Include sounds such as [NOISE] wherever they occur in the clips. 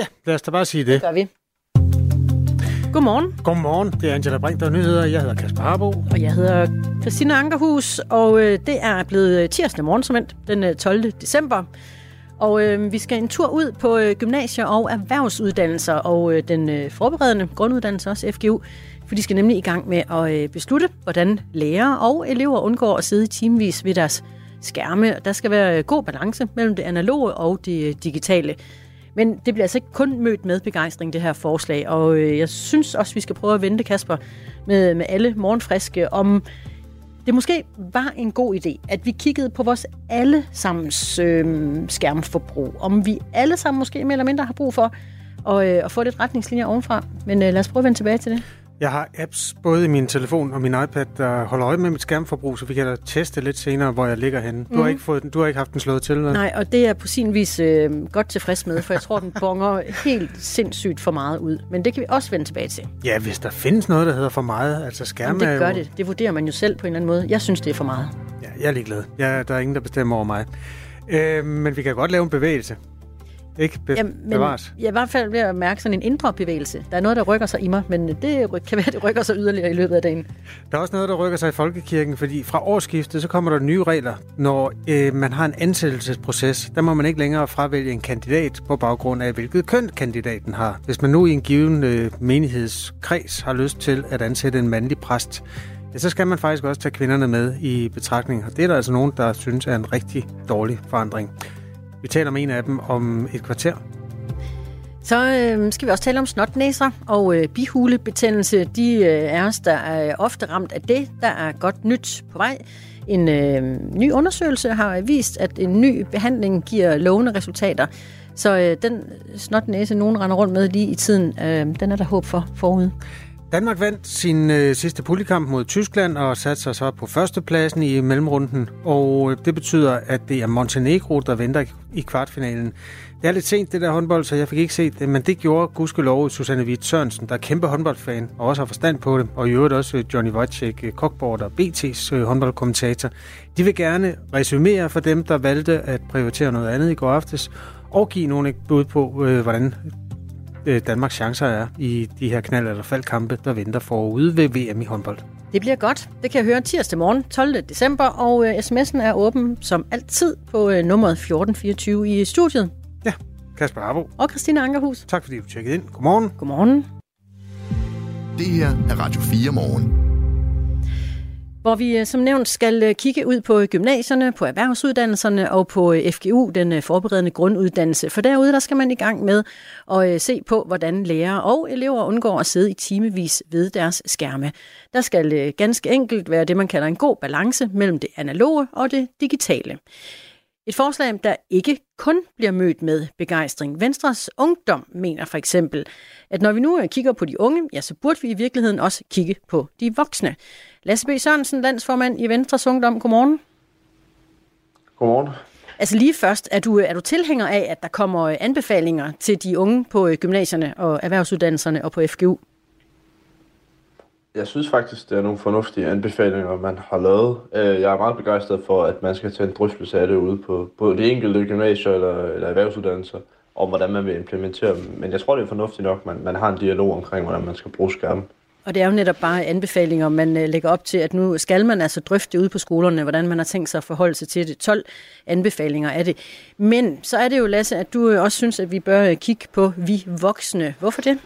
Ja, lad os da bare sige det. Det gør vi. Godmorgen. Godmorgen, det er Angela Brink, der er nyheder. Jeg hedder Kasper Harbo. Og jeg hedder Christina Ankerhus, og øh, det er blevet tirsdag morgen, som den 12. december. Og øh, vi skal en tur ud på øh, gymnasier og erhvervsuddannelser, og øh, den øh, forberedende grunduddannelse, også FGU, for de skal nemlig i gang med at øh, beslutte, hvordan lærere og elever undgår at sidde timevis ved deres skærme. Der skal være god balance mellem det analoge og det digitale. Men det bliver altså ikke kun mødt med begejstring, det her forslag. Og øh, jeg synes også, vi skal prøve at vente, Kasper, med, med alle morgenfriske, om det måske var en god idé, at vi kiggede på vores allesammens øh, skærmforbrug. Om vi alle sammen måske mere eller mindre har brug for at, øh, at få lidt retningslinjer ovenfra. Men øh, lad os prøve at vende tilbage til det. Jeg har apps både i min telefon og min iPad, der holder øje med mit skærmforbrug, så vi kan da teste lidt senere, hvor jeg ligger henne. Du, mm. har, ikke fået den, du har ikke haft den slået til? Eller? Nej, og det er på sin vis øh, godt tilfreds med, for jeg tror, den bonger helt sindssygt for meget ud. Men det kan vi også vende tilbage til. Ja, hvis der findes noget, der hedder for meget. Altså skærme Jamen, det gør jo... det. Det vurderer man jo selv på en eller anden måde. Jeg synes, det er for meget. Ja, jeg er ligeglad. Jeg, der er ingen, der bestemmer over mig. Øh, men vi kan godt lave en bevægelse. Ikke be- Jamen, men bevares. Jeg er i hvert fald ved at mærke sådan en indre bevægelse. Der er noget, der rykker sig i mig, men det kan være, det rykker sig yderligere i løbet af dagen. Der er også noget, der rykker sig i folkekirken, fordi fra årsskiftet, så kommer der nye regler. Når øh, man har en ansættelsesproces, der må man ikke længere fravælge en kandidat på baggrund af, hvilket køn kandidaten har. Hvis man nu i en given øh, menighedskreds har lyst til at ansætte en mandlig præst, ja, så skal man faktisk også tage kvinderne med i betragtning. Og det er der altså nogen, der synes er en rigtig dårlig forandring. Vi taler med en af dem om et kvarter. Så øh, skal vi også tale om snotnæser og øh, bihulebetændelse. De øh, er os, der er ofte ramt af det, der er godt nyt på vej. En øh, ny undersøgelse har vist, at en ny behandling giver lovende resultater. Så øh, den snotnæse, nogen render rundt med lige i tiden, øh, den er der håb for forud. Danmark vandt sin øh, sidste puljekamp mod Tyskland og satte sig så på førstepladsen i mellemrunden. Og øh, det betyder, at det er Montenegro, der venter i kvartfinalen. Det er lidt sent, det der håndbold, så jeg fik ikke set det, men det gjorde gudskelov Susanne Witt Sørensen, der er kæmpe håndboldfan og også har forstand på det, og i øvrigt også øh, Johnny Wojciech øh, kokbord og BT's håndboldkommentator. De vil gerne resumere for dem, der valgte at prioritere noget andet i går aftes, og give nogle bud på, hvordan øh, Danmarks chancer er i de her knald- eller faldkampe, der venter forude ved VM i håndbold. Det bliver godt. Det kan jeg høre tirsdag morgen, 12. december, og øh, sms'en er åben som altid på øh, nummeret 1424 i studiet. Ja, Kasper Harbo. Og Christina Ankerhus. Tak fordi du tjekkede ind. Godmorgen. Godmorgen. Det her er Radio 4 morgen hvor vi øh, som nævnt skal øh, kigge ud på gymnasierne, på erhvervsuddannelserne og på øh, FGU, den forberedende grunduddannelse. For derude der skal man i gang med at se på, hvordan lærere og elever undgår at sidde i timevis ved deres skærme. Der skal ganske enkelt være det, man kalder en god balance mellem det analoge og det digitale. Et forslag, der ikke kun bliver mødt med begejstring. Venstres Ungdom mener for eksempel, at når vi nu kigger på de unge, ja, så burde vi i virkeligheden også kigge på de voksne. Lasse B. Sørensen, landsformand i Venstres Ungdom. Godmorgen. Godmorgen. Altså lige først, er du, er du tilhænger af, at der kommer anbefalinger til de unge på gymnasierne og erhvervsuddannelserne og på FGU? Jeg synes faktisk, det er nogle fornuftige anbefalinger, man har lavet. Øh, jeg er meget begejstret for, at man skal tage en drøftelse af det ude på, på de enkelte gymnasier eller, eller erhvervsuddannelser, om hvordan man vil implementere dem. Men jeg tror, det er fornuftigt nok, at man, man har en dialog omkring, hvordan man skal bruge skærmen. Og det er jo netop bare anbefalinger, man øh, lægger op til, at nu skal man altså drøfte ude på skolerne, hvordan man har tænkt sig at forholde sig til det. 12 anbefalinger er det. Men så er det jo, Lasse, at du øh, også synes, at vi bør øh, kigge på vi voksne. Hvorfor det?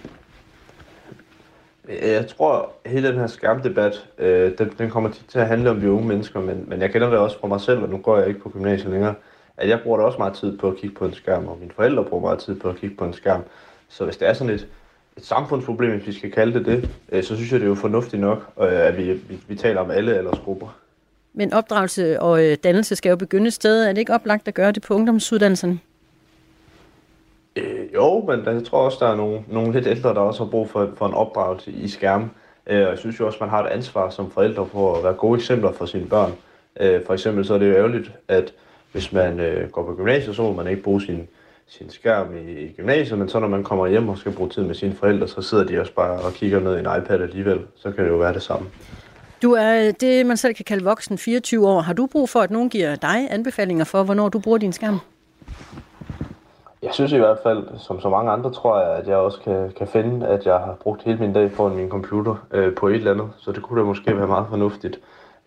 Jeg tror, at hele den her skærmdebat, øh, den, den kommer til at handle om de unge mennesker, men, men jeg kender det også fra mig selv, og nu går jeg ikke på gymnasiet længere, at jeg bruger da også meget tid på at kigge på en skærm, og mine forældre bruger meget tid på at kigge på en skærm. Så hvis det er sådan lidt, et samfundsproblem, hvis vi skal kalde det det, øh, så synes jeg, det er jo fornuftigt nok, øh, at vi, vi, vi taler om alle aldersgrupper. Men opdragelse og øh, dannelse skal jo begynde et sted. Er det ikke oplagt at gøre det på ungdomsuddannelserne? Øh, jo, men jeg tror også, der er nogle, nogle lidt ældre, der også har brug for, for en opdragelse i skærm. Øh, og jeg synes jo også, man har et ansvar som forældre på at være gode eksempler for sine børn. Øh, for eksempel så er det jo ærgerligt, at hvis man øh, går på gymnasiet, så må man ikke bruge sin, sin skærm i, i gymnasiet, men så når man kommer hjem og skal bruge tid med sine forældre, så sidder de også bare og kigger ned i en iPad alligevel. Så kan det jo være det samme. Du er det, man selv kan kalde voksen, 24 år. Har du brug for, at nogen giver dig anbefalinger for, hvornår du bruger din skærm? Jeg synes i hvert fald, som så mange andre, tror jeg, at jeg også kan, kan finde, at jeg har brugt hele min dag foran min computer øh, på et eller andet. Så det kunne da måske være meget fornuftigt,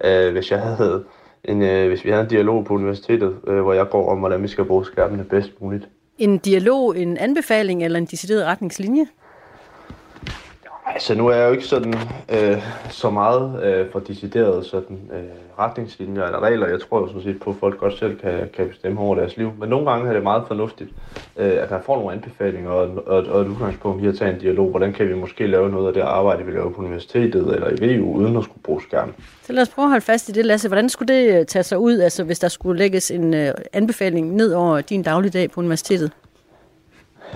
øh, hvis jeg havde en, øh, hvis vi havde en dialog på universitetet, øh, hvor jeg går om, hvordan vi skal bruge skærmene bedst muligt. En dialog, en anbefaling eller en decideret retningslinje? Altså, nu er jeg jo ikke sådan øh, så meget øh, for decideret sådan, øh, retningslinjer eller regler. Jeg tror jo sådan set på, at folk godt selv kan, kan bestemme over deres liv. Men nogle gange er det meget fornuftigt, øh, at man får nogle anbefalinger og, og, og et udgangspunkt i at tage en dialog. Hvordan kan vi måske lave noget af det arbejde, vi laver på universitetet eller i VU, uden at skulle bruge skærm. Så lad os prøve at holde fast i det, Lasse. Hvordan skulle det øh, tage sig ud, altså hvis der skulle lægges en øh, anbefaling ned over din dagligdag på universitetet?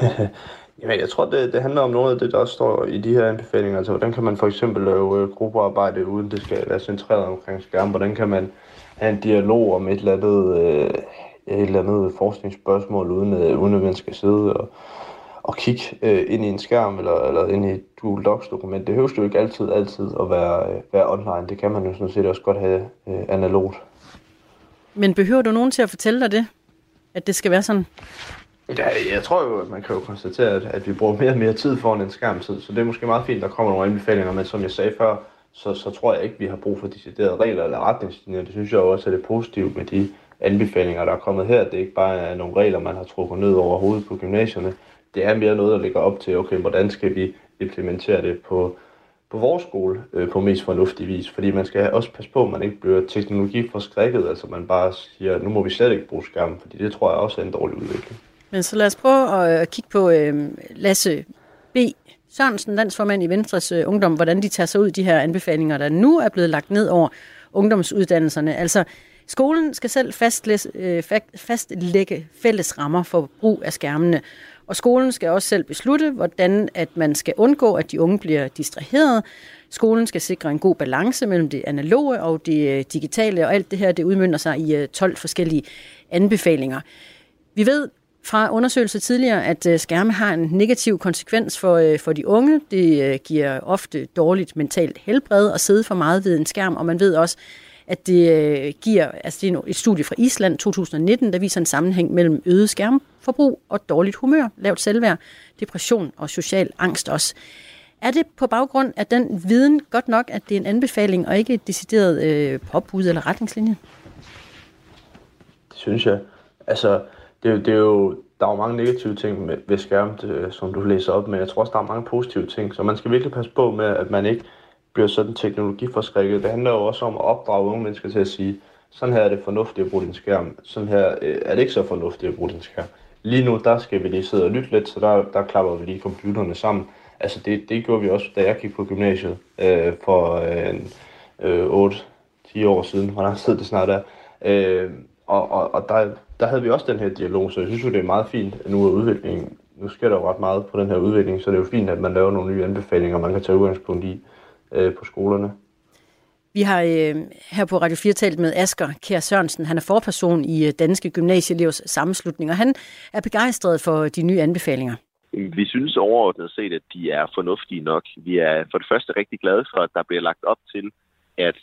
[LAUGHS] Jamen, jeg tror, det, det handler om noget af det, der også står i de her anbefalinger. Altså, hvordan kan man for eksempel lave øh, gruppearbejde, uden det skal være centreret omkring skærm? Hvordan kan man have en dialog om et eller andet, øh, et eller andet forskningsspørgsmål, uden, øh, uden at man skal sidde og, og kigge øh, ind i en skærm eller, eller ind i et Google Docs-dokument. Det høres jo ikke altid, altid at være, øh, være online. Det kan man jo sådan set også godt have øh, analogt. Men behøver du nogen til at fortælle dig det? At det skal være sådan? Ja, jeg tror jo, at man kan jo konstatere, at, at vi bruger mere og mere tid foran en skærmtid, så det er måske meget fint, at der kommer nogle anbefalinger, men som jeg sagde før, så, så tror jeg ikke, at vi har brug for deciderede regler eller retningslinjer. Det synes jeg også er det positive med de anbefalinger, der er kommet her. Det er ikke bare er nogle regler, man har trukket ned over hovedet på gymnasierne. Det er mere noget, der ligger op til, okay, hvordan skal vi implementere det på, på vores skole øh, på mest fornuftig vis. Fordi man skal også passe på, at man ikke bliver teknologiforskrækket, altså man bare siger, nu må vi slet ikke bruge skærmen, fordi det tror jeg også er en dårlig udvikling. Men så lad os prøve øh, at kigge på øh, Lasse B. Sørensen, landsformand i Venstres øh, Ungdom, hvordan de tager sig ud de her anbefalinger, der nu er blevet lagt ned over ungdomsuddannelserne. Altså, skolen skal selv fastlæs, øh, fastlægge fælles rammer for brug af skærmene, og skolen skal også selv beslutte, hvordan at man skal undgå, at de unge bliver distraheret. Skolen skal sikre en god balance mellem det analoge og det øh, digitale, og alt det her det udmynder sig i øh, 12 forskellige anbefalinger. Vi ved fra undersøgelser tidligere, at øh, skærme har en negativ konsekvens for, øh, for de unge. Det øh, giver ofte dårligt mentalt helbred at sidde for meget ved en skærm, og man ved også, at det giver, altså det er et studie fra Island 2019, der viser en sammenhæng mellem øget skærmforbrug og dårligt humør, lavt selvværd, depression og social angst også. Er det på baggrund af den viden godt nok, at det er en anbefaling og ikke et decideret øh, påbud eller retningslinje? Det synes jeg. Altså, det, det er jo, der er jo mange negative ting med, ved skærm, det, som du læser op, men jeg tror også, der er mange positive ting. Så man skal virkelig passe på med, at man ikke bliver sådan teknologiforskrækket. Det handler jo også om at opdrage unge mennesker til at sige, sådan her er det fornuftigt at bruge din skærm, sådan her øh, er det ikke så fornuftigt at bruge din skærm. Lige nu, der skal vi lige sidde og lytte lidt, så der, der klapper vi lige computerne sammen. Altså det, det gjorde vi også, da jeg gik på gymnasiet øh, for øh, øh, 8-10 år siden, hvor der sidder det snart der. Øh, og, og, og der, der havde vi også den her dialog, så jeg synes jo, det er meget fint, at nu er udviklingen, nu sker der jo ret meget på den her udvikling, så det er jo fint, at man laver nogle nye anbefalinger, man kan tage udgangspunkt i øh, på skolerne. Vi har øh, her på Radio 4 talt med Asger Kjær Sørensen. Han er forperson i øh, Danske Gymnasieelevers Sammenslutning, og han er begejstret for de nye anbefalinger. Vi synes overordnet set, at de er fornuftige nok. Vi er for det første rigtig glade for, at der bliver lagt op til, at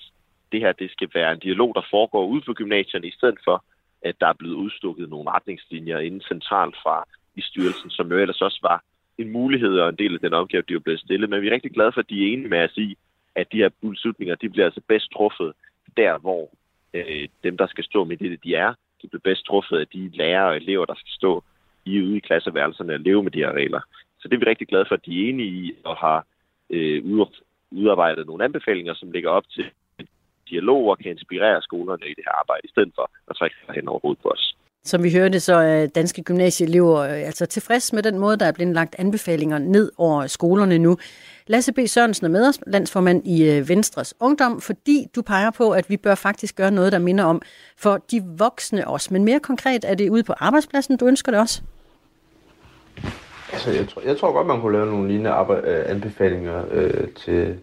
det her det skal være en dialog, der foregår ude på gymnasierne, i stedet for, at der er blevet udstukket nogle retningslinjer inden centralt fra i styrelsen, som jo ellers også var en mulighed og en del af den opgave, de er blevet stillet. Men vi er rigtig glade for, at de er enige med at i, at de her beslutninger, de bliver altså bedst truffet der, hvor øh, dem, der skal stå med det, de er, de bliver bedst truffet af de lærere og elever, der skal stå i ude i klasseværelserne og leve med de her regler. Så det er vi rigtig glade for, at de er enige i og har øh, udarbejdet nogle anbefalinger, som ligger op til dialog og kan inspirere skolerne i det her arbejde, i stedet for at trække sig hen over hovedet på os. Som vi hørte, så er danske gymnasieelever øh, altså tilfreds med den måde, der er blevet lagt anbefalinger ned over skolerne nu. Lasse B. Sørensen er med os, landsformand i øh, Venstres Ungdom, fordi du peger på, at vi bør faktisk gøre noget, der minder om for de voksne også. Men mere konkret er det ude på arbejdspladsen, du ønsker det også? Altså, jeg tror, jeg tror godt, man kunne lave nogle lignende øh, anbefalinger øh, til,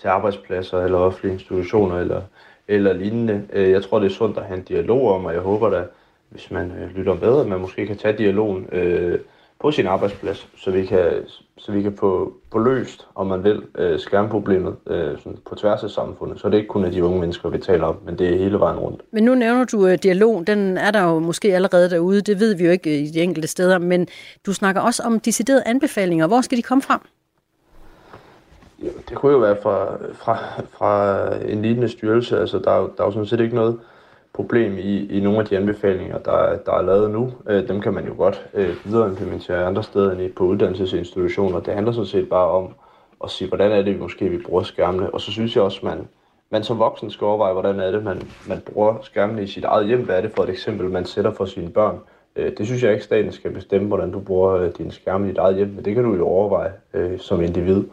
til arbejdspladser eller offentlige institutioner eller, eller lignende. Øh, jeg tror, det er sundt at have en dialog om, og jeg håber da, hvis man øh, lytter bedre, at man måske kan tage dialogen øh, på sin arbejdsplads, så vi kan, så vi kan få, få løst, om man vil, øh, skærmproblemet øh, sådan på tværs af samfundet. Så det er ikke kun af de unge mennesker, vi taler om, men det er hele vejen rundt. Men nu nævner du øh, dialog, den er der jo måske allerede derude, det ved vi jo ikke øh, i de enkelte steder, men du snakker også om deciderede anbefalinger. Hvor skal de komme fra? Det kunne jo være fra, fra, fra en lignende styrelse. Altså, der, der er jo sådan set ikke noget problem i, i nogle af de anbefalinger, der, der er lavet nu. Øh, dem kan man jo godt øh, videre implementere andre steder end på uddannelsesinstitutioner. Det handler sådan set bare om at sige, hvordan er det, vi måske vi bruger skærmene. Og så synes jeg også, man, man som voksen skal overveje, hvordan er det, man, man bruger skærmene i sit eget hjem. Hvad er det for et eksempel, man sætter for sine børn? Øh, det synes jeg ikke, staten skal bestemme, hvordan du bruger øh, dine skærme i dit eget hjem, men det kan du jo overveje øh, som individ.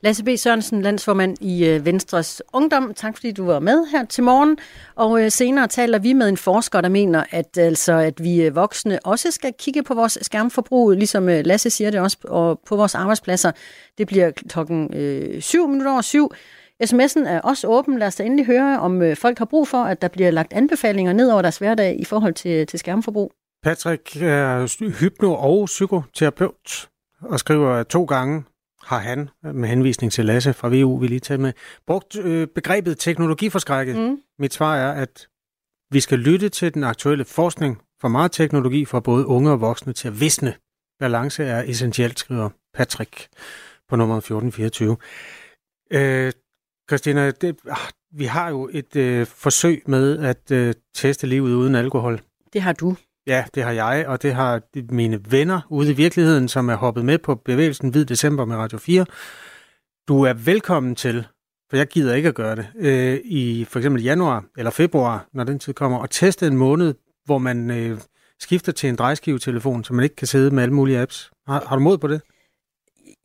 Lasse B. Sørensen, landsformand i øh, Venstres Ungdom. Tak fordi du var med her til morgen. Og øh, senere taler vi med en forsker, der mener, at, altså, at vi øh, voksne også skal kigge på vores skærmforbrug, ligesom Lasse siger det også, og på vores arbejdspladser. Det bliver klokken 7 minutter over syv. SMS'en er også åben. Lad os da endelig høre, om folk har brug for, at der bliver lagt anbefalinger ned over deres hverdag i forhold til, til skærmforbrug. Patrick er hypno- og psykoterapeut og skriver to gange har han, med henvisning til Lasse fra VU, vi lige taget med, brugt øh, begrebet teknologiforskrækket. Mm. Mit svar er, at vi skal lytte til den aktuelle forskning for meget teknologi for både unge og voksne til at visne. Balance er essentielt, skriver Patrick på nummer 1424. Øh, Christina, det, ah, vi har jo et øh, forsøg med at øh, teste livet uden alkohol. Det har du. Ja, det har jeg, og det har mine venner ude i virkeligheden, som er hoppet med på bevægelsen Hvid December med Radio 4. Du er velkommen til, for jeg gider ikke at gøre det, øh, i for eksempel januar eller februar, når den tid kommer, og teste en måned, hvor man øh, skifter til en drejskivetelefon, så man ikke kan sidde med alle mulige apps. Har, har du mod på det?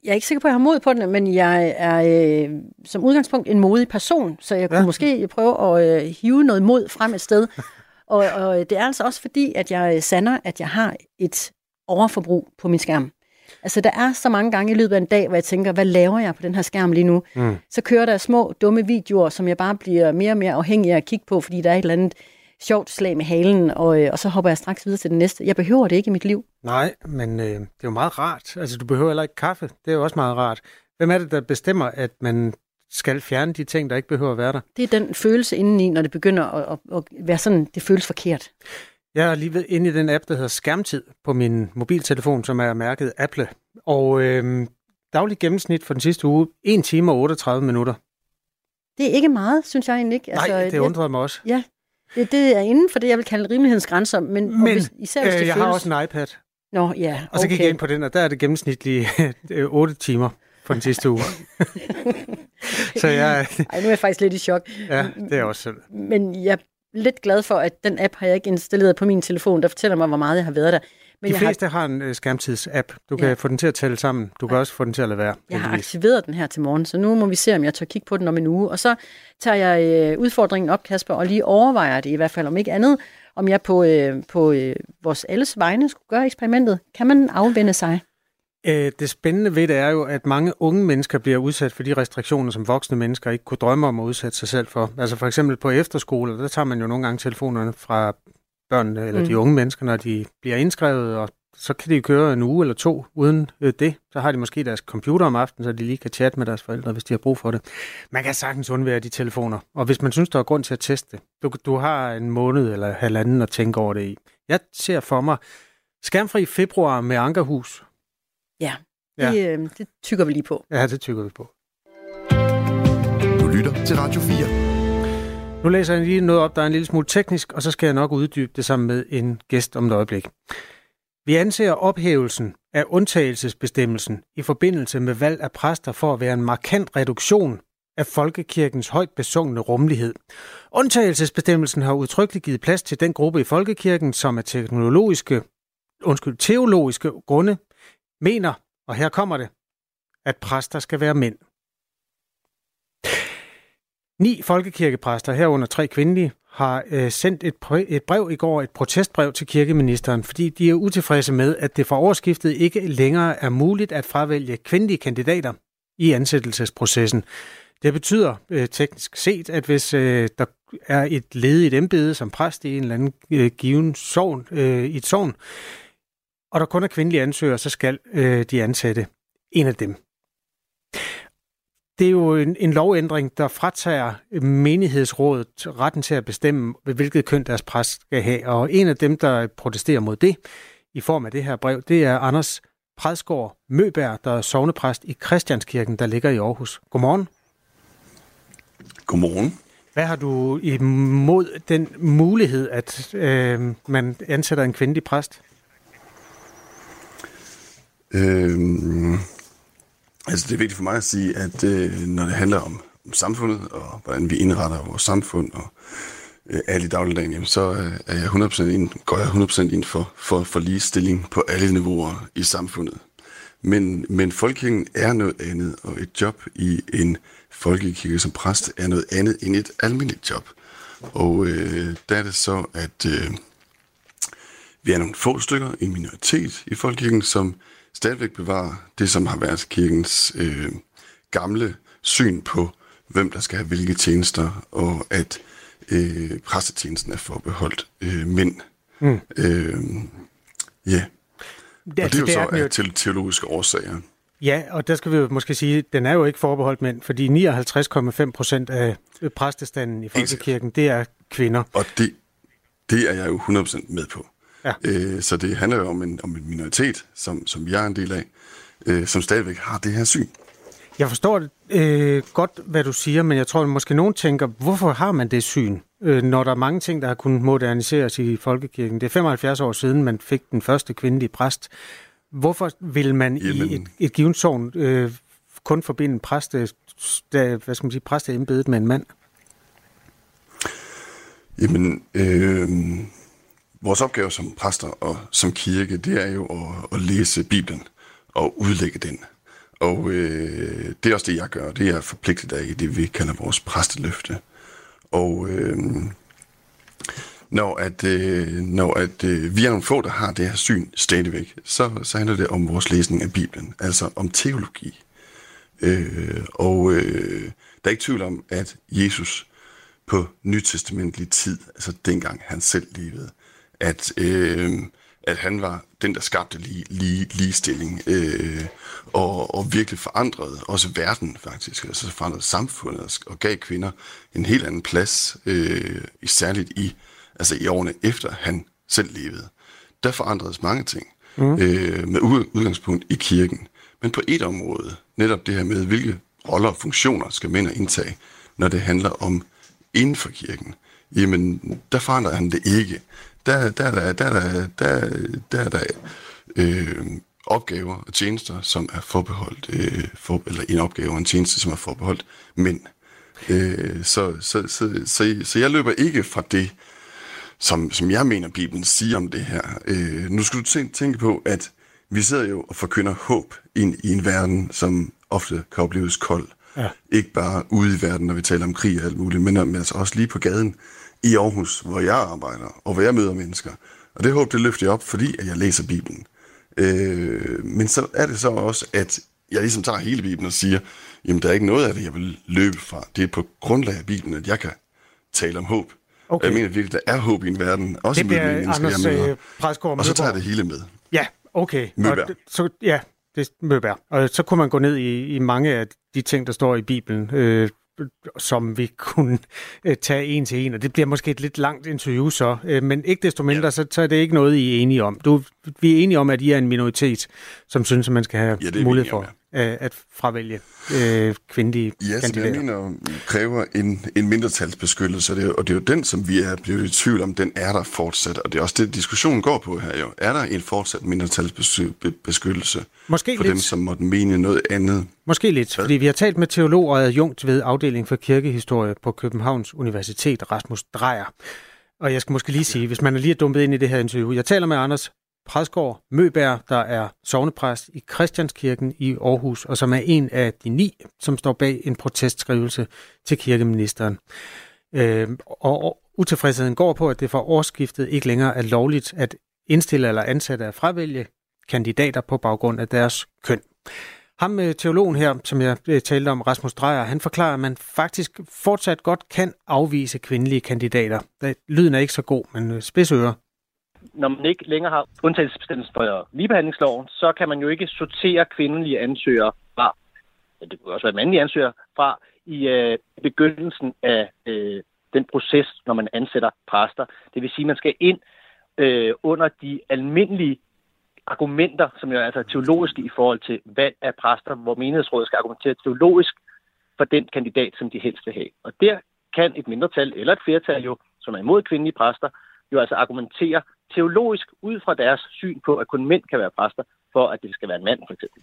Jeg er ikke sikker på, at jeg har mod på den, men jeg er øh, som udgangspunkt en modig person, så jeg kunne ja. måske prøve at øh, hive noget mod frem et sted. Og, og det er altså også fordi, at jeg sander, at jeg har et overforbrug på min skærm. Altså, der er så mange gange i løbet af en dag, hvor jeg tænker, hvad laver jeg på den her skærm lige nu? Mm. Så kører der små, dumme videoer, som jeg bare bliver mere og mere afhængig af at kigge på, fordi der er et eller andet sjovt slag med halen, og, øh, og så hopper jeg straks videre til det næste. Jeg behøver det ikke i mit liv. Nej, men øh, det er jo meget rart. Altså, du behøver heller ikke kaffe. Det er jo også meget rart. Hvem er det, der bestemmer, at man skal fjerne de ting, der ikke behøver at være der. Det er den følelse indeni, når det begynder at, at, at være sådan, det føles forkert. Jeg er lige ved inde i den app, der hedder Skærmtid på min mobiltelefon, som er mærket Apple. Og øh, daglig gennemsnit for den sidste uge, 1 time og 38 minutter. Det er ikke meget, synes jeg egentlig ikke. Altså, Nej, det undrede mig også. Ja, det, det er inden for det, jeg vil kalde rimelighedens grænser. Men, men hvis, især hvis øh, det jeg føles... har også en iPad. Nå, ja, okay. Og så gik jeg ind på den, og der er det gennemsnitlige [LAUGHS] 8 timer for den sidste uge. [LAUGHS] så jeg... Ej, nu er jeg faktisk lidt i chok. Ja, det er også selv. Men jeg er lidt glad for, at den app har jeg ikke installeret på min telefon, der fortæller mig, hvor meget jeg har været der. Men De fleste har... har en uh, skærmtids-app. Du kan ja. få den til at tælle sammen. Du kan ja. også få den til at lade være. Jeg har aktiveret den her til morgen, så nu må vi se, om jeg tør kigge på den om en uge. Og så tager jeg uh, udfordringen op, Kasper, og lige overvejer det i hvert fald, om ikke andet, om jeg på, uh, på uh, vores alles vegne skulle gøre eksperimentet. Kan man afvende sig? Øh, det spændende ved det er jo, at mange unge mennesker bliver udsat for de restriktioner, som voksne mennesker ikke kunne drømme om at udsætte sig selv for. Altså for eksempel på efterskole, der tager man jo nogle gange telefonerne fra børnene eller mm. de unge mennesker, når de bliver indskrevet, og så kan de køre en uge eller to uden øh, det. Så har de måske deres computer om aftenen, så de lige kan chatte med deres forældre, hvis de har brug for det. Man kan sagtens undvære de telefoner, og hvis man synes, der er grund til at teste det, du, du har en måned eller halvanden at tænke over det i. Jeg ser for mig skærmfri februar med Ankerhus, Ja, det, ja. Øh, det tykker vi lige på. Ja, det tykker vi på. Du lytter til Radio 4. Nu læser jeg lige noget op, der er en lille smule teknisk, og så skal jeg nok uddybe det sammen med en gæst om et øjeblik. Vi anser ophævelsen af undtagelsesbestemmelsen i forbindelse med valg af præster for at være en markant reduktion af folkekirkens højt besungne rummelighed. Undtagelsesbestemmelsen har udtrykkeligt givet plads til den gruppe i folkekirken, som af teknologiske, undskyld, teologiske grunde mener, og her kommer det, at præster skal være mænd. Ni folkekirkepræster, herunder tre kvindelige, har øh, sendt et, brev, et brev i går, et protestbrev til kirkeministeren, fordi de er utilfredse med, at det fra årsskiftet ikke længere er muligt at fravælge kvindelige kandidater i ansættelsesprocessen. Det betyder øh, teknisk set, at hvis øh, der er et ledigt embede som præst i en eller anden øh, given sovn, øh, i et sovn, og der kun er kvindelige ansøgere, så skal øh, de ansætte en af dem. Det er jo en, en lovændring, der fratager menighedsrådet retten til at bestemme, hvilket køn deres præst skal have. Og en af dem, der protesterer mod det i form af det her brev, det er Anders Predsgaard Møberg, der er sovnepræst i Christianskirken, der ligger i Aarhus. Godmorgen. Godmorgen. Hvad har du imod den mulighed, at øh, man ansætter en kvindelig præst? Øh, altså det er vigtigt for mig at sige, at øh, når det handler om, om samfundet og hvordan vi indretter vores samfund og øh, alle i dagligdagen, jamen, så øh, er jeg 100% ind, går jeg 100% ind for, for, for ligestilling på alle niveauer i samfundet. Men, men folkekirken er noget andet, og et job i en folkekirke som præst er noget andet end et almindeligt job. Og øh, der er det så, at øh, vi er nogle få stykker, en minoritet i folkekirken, som stadigvæk bevarer det, som har været kirkens øh, gamle syn på, hvem der skal have hvilke tjenester, og at øh, præstetjenesten er forbeholdt øh, mænd. Mm. Øh, ja. Det, og det er jo det så er af teologiske årsager. Ja, og der skal vi jo måske sige, at den er jo ikke forbeholdt mænd, fordi 59,5 procent af præstestanden i Folkekirken, det er kvinder. Og det, det er jeg jo 100% med på. Ja. Øh, så det handler jo om en, om en minoritet, som, som jeg er en del af, øh, som stadigvæk har det her syn. Jeg forstår det, øh, godt, hvad du siger, men jeg tror, at måske nogen tænker, hvorfor har man det syn, øh, når der er mange ting, der har kunnet moderniseres i folkekirken? Det er 75 år siden, man fik den første kvindelige præst. Hvorfor vil man Jamen. i et, et givet sovn øh, kun forbinde præste, der, hvad skal man sige, præsteembedet med en mand? Jamen, øh, vores opgave som præster og som kirke, det er jo at, at læse Bibelen og udlægge den. Og øh, det er også det, jeg gør. Det er jeg forpligtet af i det, vi kalder vores præsteløfte. Og øh, når, at, øh, når at, øh, vi er nogle få, der har det her syn stadigvæk, så, så handler det om vores læsning af Bibelen, altså om teologi. Øh, og øh, der er ikke tvivl om, at Jesus på nytestamentlig tid, altså dengang han selv levede, at, øh, at han var den, der skabte lige, lige, ligestilling øh, og, og virkelig forandrede også verden faktisk, altså forandrede samfundet og gav kvinder en helt anden plads, øh, særligt i, altså i årene efter han selv levede. Der forandredes mange ting mm. øh, med udgangspunkt i kirken. Men på et område, netop det her med, hvilke roller og funktioner skal mænd indtage, når det handler om inden for kirken, jamen der forandrer han det ikke der, der, der, der, der, der, der, der øh, opgaver og tjenester, som er forbeholdt, øh, for, eller en opgave og en tjeneste, som er forbeholdt mænd. Øh, så, så, så, så, så jeg løber ikke fra det, som, som jeg mener, Bibelen siger om det her. Øh, nu skal du tænke, tænke på, at vi sidder jo og forkynder håb ind i en verden, som ofte kan opleves kold. Ja. Ikke bare ude i verden, når vi taler om krig og alt muligt, men altså også lige på gaden i Aarhus, hvor jeg arbejder, og hvor jeg møder mennesker. Og det håb, det løfter jeg op, fordi at jeg læser Bibelen. Øh, men så er det så også, at jeg ligesom tager hele Bibelen og siger, jamen der er ikke noget af det, jeg vil løbe fra. Det er på grundlag af Bibelen, at jeg kan tale om håb. Okay. Jeg mener virkelig, der er håb i en verden, også det bliver mennesker, Anders, jeg møder. Øh, og så tager jeg det hele med. Ja, okay. Og, så, ja, det er Møberg. Og så kunne man gå ned i, i mange af de ting, der står i Bibelen. Øh, som vi kunne øh, tage en til en, og det bliver måske et lidt langt interview så, øh, men ikke desto mindre, ja. så, så er det ikke noget, I er enige om. Du, vi er enige om, at I er en minoritet, som synes, at man skal have ja, mulighed for øh, at fravælge øh, kvindelige ja, kandidater. Ja, jeg mener kræver en, en mindretalsbeskyttelse, og det, er, og det er jo den, som vi er blevet i tvivl om, den er der fortsat, og det er også det, diskussionen går på her jo. Er der en fortsat mindretalsbeskyttelse Måske for lidt. dem, som måtte mene noget andet? Måske lidt, Hvad? fordi vi har talt med teolog og adjunkt ved afdeling for kirkehistorie på Københavns Universitet, Rasmus Drejer. Og jeg skal måske lige sige, hvis man er lige dumpet ind i det her interview, jeg taler med Anders Præsgaard Møbær, der er sovnepræst i Christianskirken i Aarhus, og som er en af de ni, som står bag en protestskrivelse til kirkeministeren. Øh, og utilfredsheden går på, at det for årsskiftet ikke længere er lovligt at indstille eller ansætte at fravælge kandidater på baggrund af deres køn. Ham med teologen her, som jeg øh, talte om, Rasmus Drejer, han forklarer, at man faktisk fortsat godt kan afvise kvindelige kandidater. Lyden er ikke så god, men øh, spidsører når man ikke længere har undtagelsesbestemmelsen for ligebehandlingsloven, så kan man jo ikke sortere kvindelige ansøgere fra, ja, det kunne også være mandlige ansøgere, fra i øh, begyndelsen af øh, den proces, når man ansætter præster. Det vil sige, at man skal ind øh, under de almindelige argumenter, som jo er altså teologiske i forhold til valg af præster, hvor menighedsrådet skal argumentere teologisk for den kandidat, som de helst vil have. Og der kan et mindretal eller et flertal jo, som er imod kvindelige præster, jo altså argumentere teologisk ud fra deres syn på, at kun mænd kan være præster, for at det skal være en mand, for eksempel.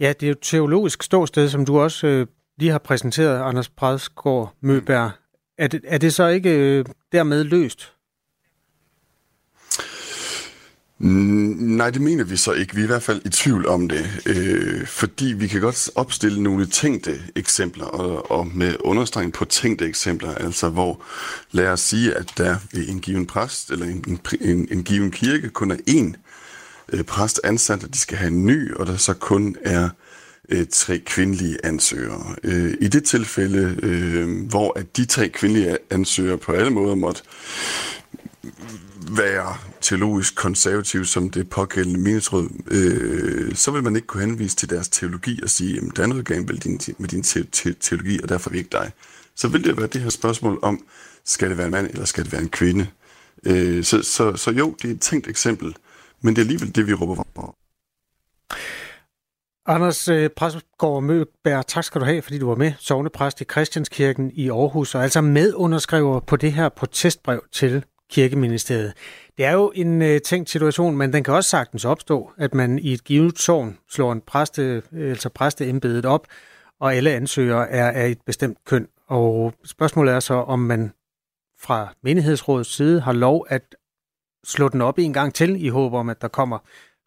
Ja, det er jo teologisk ståsted, som du også øh, lige har præsenteret, Anders Prædsgaard Møberg. Er det, er det så ikke øh, dermed løst? Mm, nej, det mener vi så ikke. Vi er i hvert fald i tvivl om det, øh, fordi vi kan godt opstille nogle tænkte eksempler, og, og med understregning på tænkte eksempler, altså hvor lad os sige, at der ved en given præst eller en, en, en given kirke kun er én øh, præst ansat, og de skal have en ny, og der så kun er øh, tre kvindelige ansøgere. Øh, I det tilfælde, øh, hvor at de tre kvindelige ansøgere på alle måder måtte være teologisk konservativ som det pågældende menighedsråd, øh, så vil man ikke kunne henvise til deres teologi og sige, at der er noget galt med din, med din te- te- teologi, og derfor er vi ikke dig. Så vil det være det her spørgsmål om, skal det være en mand, eller skal det være en kvinde? Øh, så, så, så jo, det er et tænkt eksempel, men det er alligevel det, vi råber for. Anders øh, Præstgaard Møgberg, tak skal du have, fordi du var med, sovnepræst i Christianskirken i Aarhus, og altså medunderskriver på det her protestbrev til kirkeministeriet. Det er jo en øh, tænkt situation, men den kan også sagtens opstå, at man i et givet tårn slår en præste, øh, altså præsteembedet op, og alle ansøgere er af et bestemt køn. Og spørgsmålet er så, om man fra menighedsrådets side har lov at slå den op en gang til, i håb om, at der kommer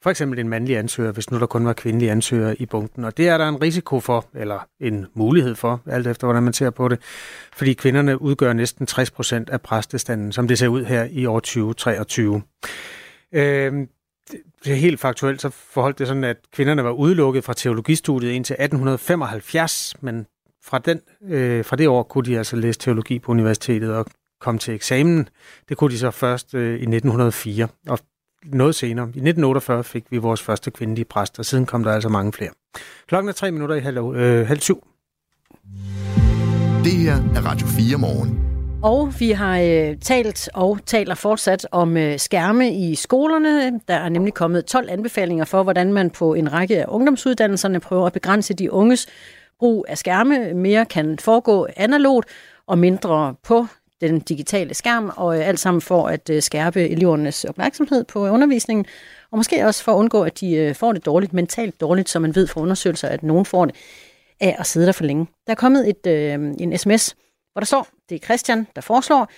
for eksempel en mandlig ansøger, hvis nu der kun var kvindelige ansøgere i bunken. Og det er der en risiko for, eller en mulighed for, alt efter hvordan man ser på det, fordi kvinderne udgør næsten 60 procent af præstestanden, som det ser ud her i år 2023. Øh, det er helt faktuelt, så forholdt det sådan, at kvinderne var udelukket fra teologistudiet indtil 1875, men fra, den, øh, fra det år kunne de altså læse teologi på universitetet og komme til eksamen. Det kunne de så først øh, i 1904, og noget senere. I 1948 fik vi vores første kvindelige præst, og siden kom der altså mange flere. Klokken er tre minutter i halv, øh, halv syv. Det her er Radio 4 morgen. Og vi har øh, talt og taler fortsat om øh, skærme i skolerne. Der er nemlig kommet 12 anbefalinger for, hvordan man på en række af ungdomsuddannelserne prøver at begrænse de unges brug af skærme. Mere kan foregå analogt og mindre på den digitale skærm, og øh, alt sammen for at øh, skærpe elevernes opmærksomhed på øh, undervisningen, og måske også for at undgå, at de får det dårligt, mentalt dårligt, som man ved fra undersøgelser, at nogen får det af at sidde der for længe. Der er kommet et, øh, en sms, hvor der står, det er Christian, der foreslår,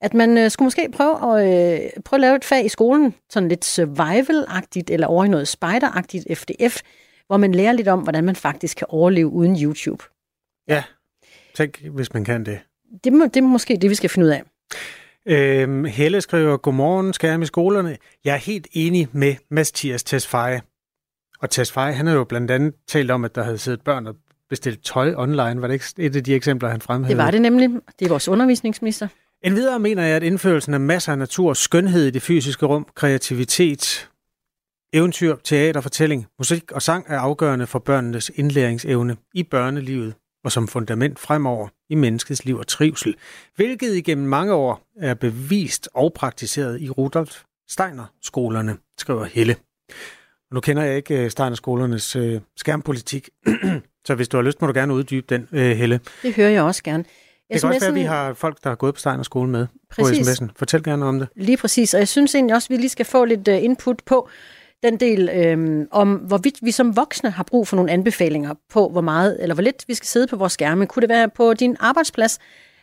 at man øh, skulle måske prøve at, øh, prøve at lave et fag i skolen, sådan lidt survival-agtigt, eller over i noget spider-agtigt FDF, hvor man lærer lidt om, hvordan man faktisk kan overleve uden YouTube. Ja, tænk, hvis man kan det det, må, det er måske det, vi skal finde ud af. Øhm, Helle skriver, godmorgen, skærm i skolerne. Jeg er helt enig med Mathias Tesfaye. Og Tesfaye, han har jo blandt andet talt om, at der havde siddet børn og bestilt tøj online. Var det ikke et af de eksempler, han fremhævede? Det var det nemlig. Det er vores undervisningsminister. Endvidere mener jeg, at indførelsen af masser af natur, skønhed i det fysiske rum, kreativitet, eventyr, teater, fortælling, musik og sang er afgørende for børnenes indlæringsevne i børnelivet og som fundament fremover i menneskets liv og trivsel, hvilket igennem mange år er bevist og praktiseret i Rudolf Steiner-skolerne, skriver Helle. Og nu kender jeg ikke øh, Steiner-skolernes øh, skærmpolitik, [CLEARS THROAT] så hvis du har lyst, må du gerne uddybe den, øh, Helle. Det hører jeg også gerne. Det kan også være, at vi har folk, der har gået på Steiner skole med præcis. på sms'en. Fortæl gerne om det. Lige præcis, og jeg synes egentlig også, at vi lige skal få lidt øh, input på, den del øh, om, hvorvidt vi som voksne har brug for nogle anbefalinger på, hvor meget eller hvor lidt vi skal sidde på vores skærme. Kunne det være på din arbejdsplads,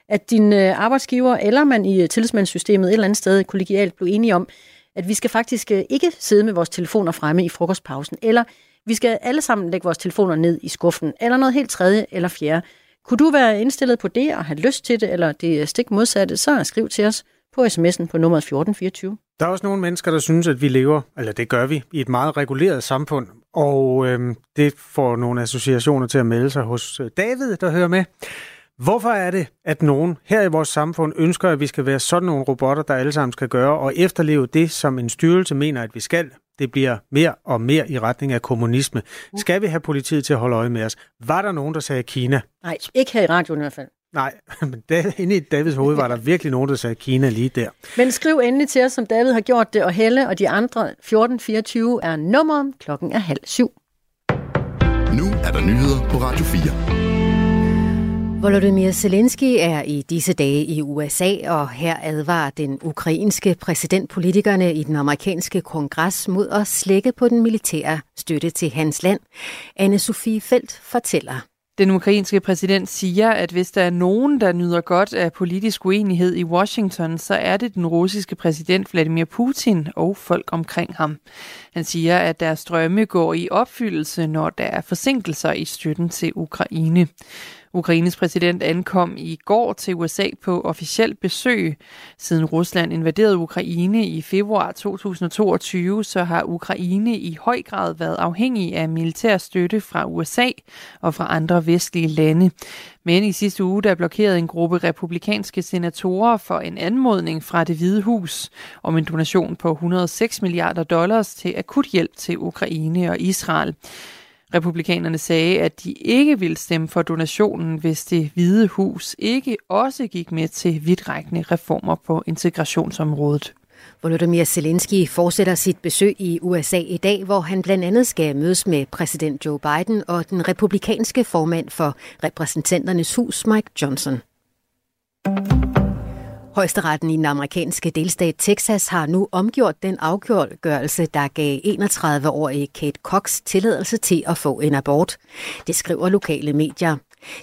at din øh, arbejdsgiver eller man i øh, tillidsmandssystemet et eller andet sted kollegialt blev enige om, at vi skal faktisk øh, ikke sidde med vores telefoner fremme i frokostpausen, eller vi skal alle sammen lægge vores telefoner ned i skuffen, eller noget helt tredje eller fjerde. Kunne du være indstillet på det og have lyst til det, eller det øh, stik modsatte, så skriv til os på sms'en på nummer 1424. Der er også nogle mennesker, der synes, at vi lever, eller det gør vi, i et meget reguleret samfund, og øhm, det får nogle associationer til at melde sig hos øh, David, der hører med. Hvorfor er det, at nogen her i vores samfund ønsker, at vi skal være sådan nogle robotter, der alle sammen skal gøre, og efterleve det, som en styrelse mener, at vi skal? Det bliver mere og mere i retning af kommunisme. Skal vi have politiet til at holde øje med os? Var der nogen, der sagde Kina? Nej, ikke her i radioen i hvert fald. Nej, [LAUGHS] men da, inde i Davids hoved var der virkelig nogen, der sagde Kina lige der. Men skriv endelig til os, som David har gjort det, og Helle og de andre 1424 er nummer. Klokken er halv syv. Nu er der nyheder på Radio 4. Volodymyr Zelensky er i disse dage i USA, og her advarer den ukrainske præsident politikerne i den amerikanske kongres mod at slække på den militære støtte til hans land. anne Sofie Felt fortæller. Den ukrainske præsident siger, at hvis der er nogen, der nyder godt af politisk uenighed i Washington, så er det den russiske præsident Vladimir Putin og folk omkring ham. Han siger, at deres drømme går i opfyldelse, når der er forsinkelser i støtten til Ukraine. Ukraines præsident ankom i går til USA på officielt besøg. Siden Rusland invaderede Ukraine i februar 2022, så har Ukraine i høj grad været afhængig af militær støtte fra USA og fra andre vestlige lande. Men i sidste uge der blokerede en gruppe republikanske senatorer for en anmodning fra det Hvide Hus om en donation på 106 milliarder dollars til akut hjælp til Ukraine og Israel. Republikanerne sagde, at de ikke ville stemme for donationen, hvis det hvide hus ikke også gik med til vidtrækkende reformer på integrationsområdet. Volodymyr Zelensky fortsætter sit besøg i USA i dag, hvor han blandt andet skal mødes med præsident Joe Biden og den republikanske formand for repræsentanternes hus, Mike Johnson. Højesteretten i den amerikanske delstat Texas har nu omgjort den afgørelse, der gav 31-årige Kate Cox tilladelse til at få en abort. Det skriver lokale medier.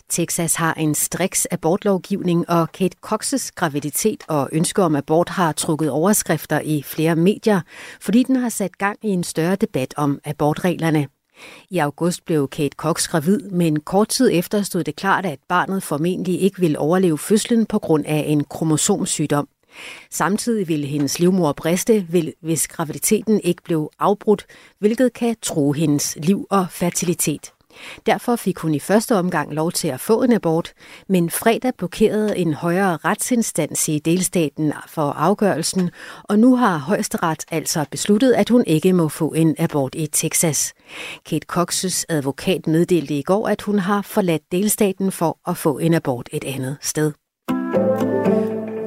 Texas har en striks abortlovgivning, og Kate Cox's graviditet og ønske om abort har trukket overskrifter i flere medier, fordi den har sat gang i en større debat om abortreglerne. I august blev Kate Cox gravid, men kort tid efter stod det klart, at barnet formentlig ikke ville overleve fødslen på grund af en kromosomsygdom. Samtidig ville hendes livmor briste, hvis graviditeten ikke blev afbrudt, hvilket kan true hendes liv og fertilitet. Derfor fik hun i første omgang lov til at få en abort, men fredag blokerede en højere retsinstans i delstaten for afgørelsen, og nu har højesteret altså besluttet, at hun ikke må få en abort i Texas. Kate Cox's advokat meddelte i går, at hun har forladt delstaten for at få en abort et andet sted.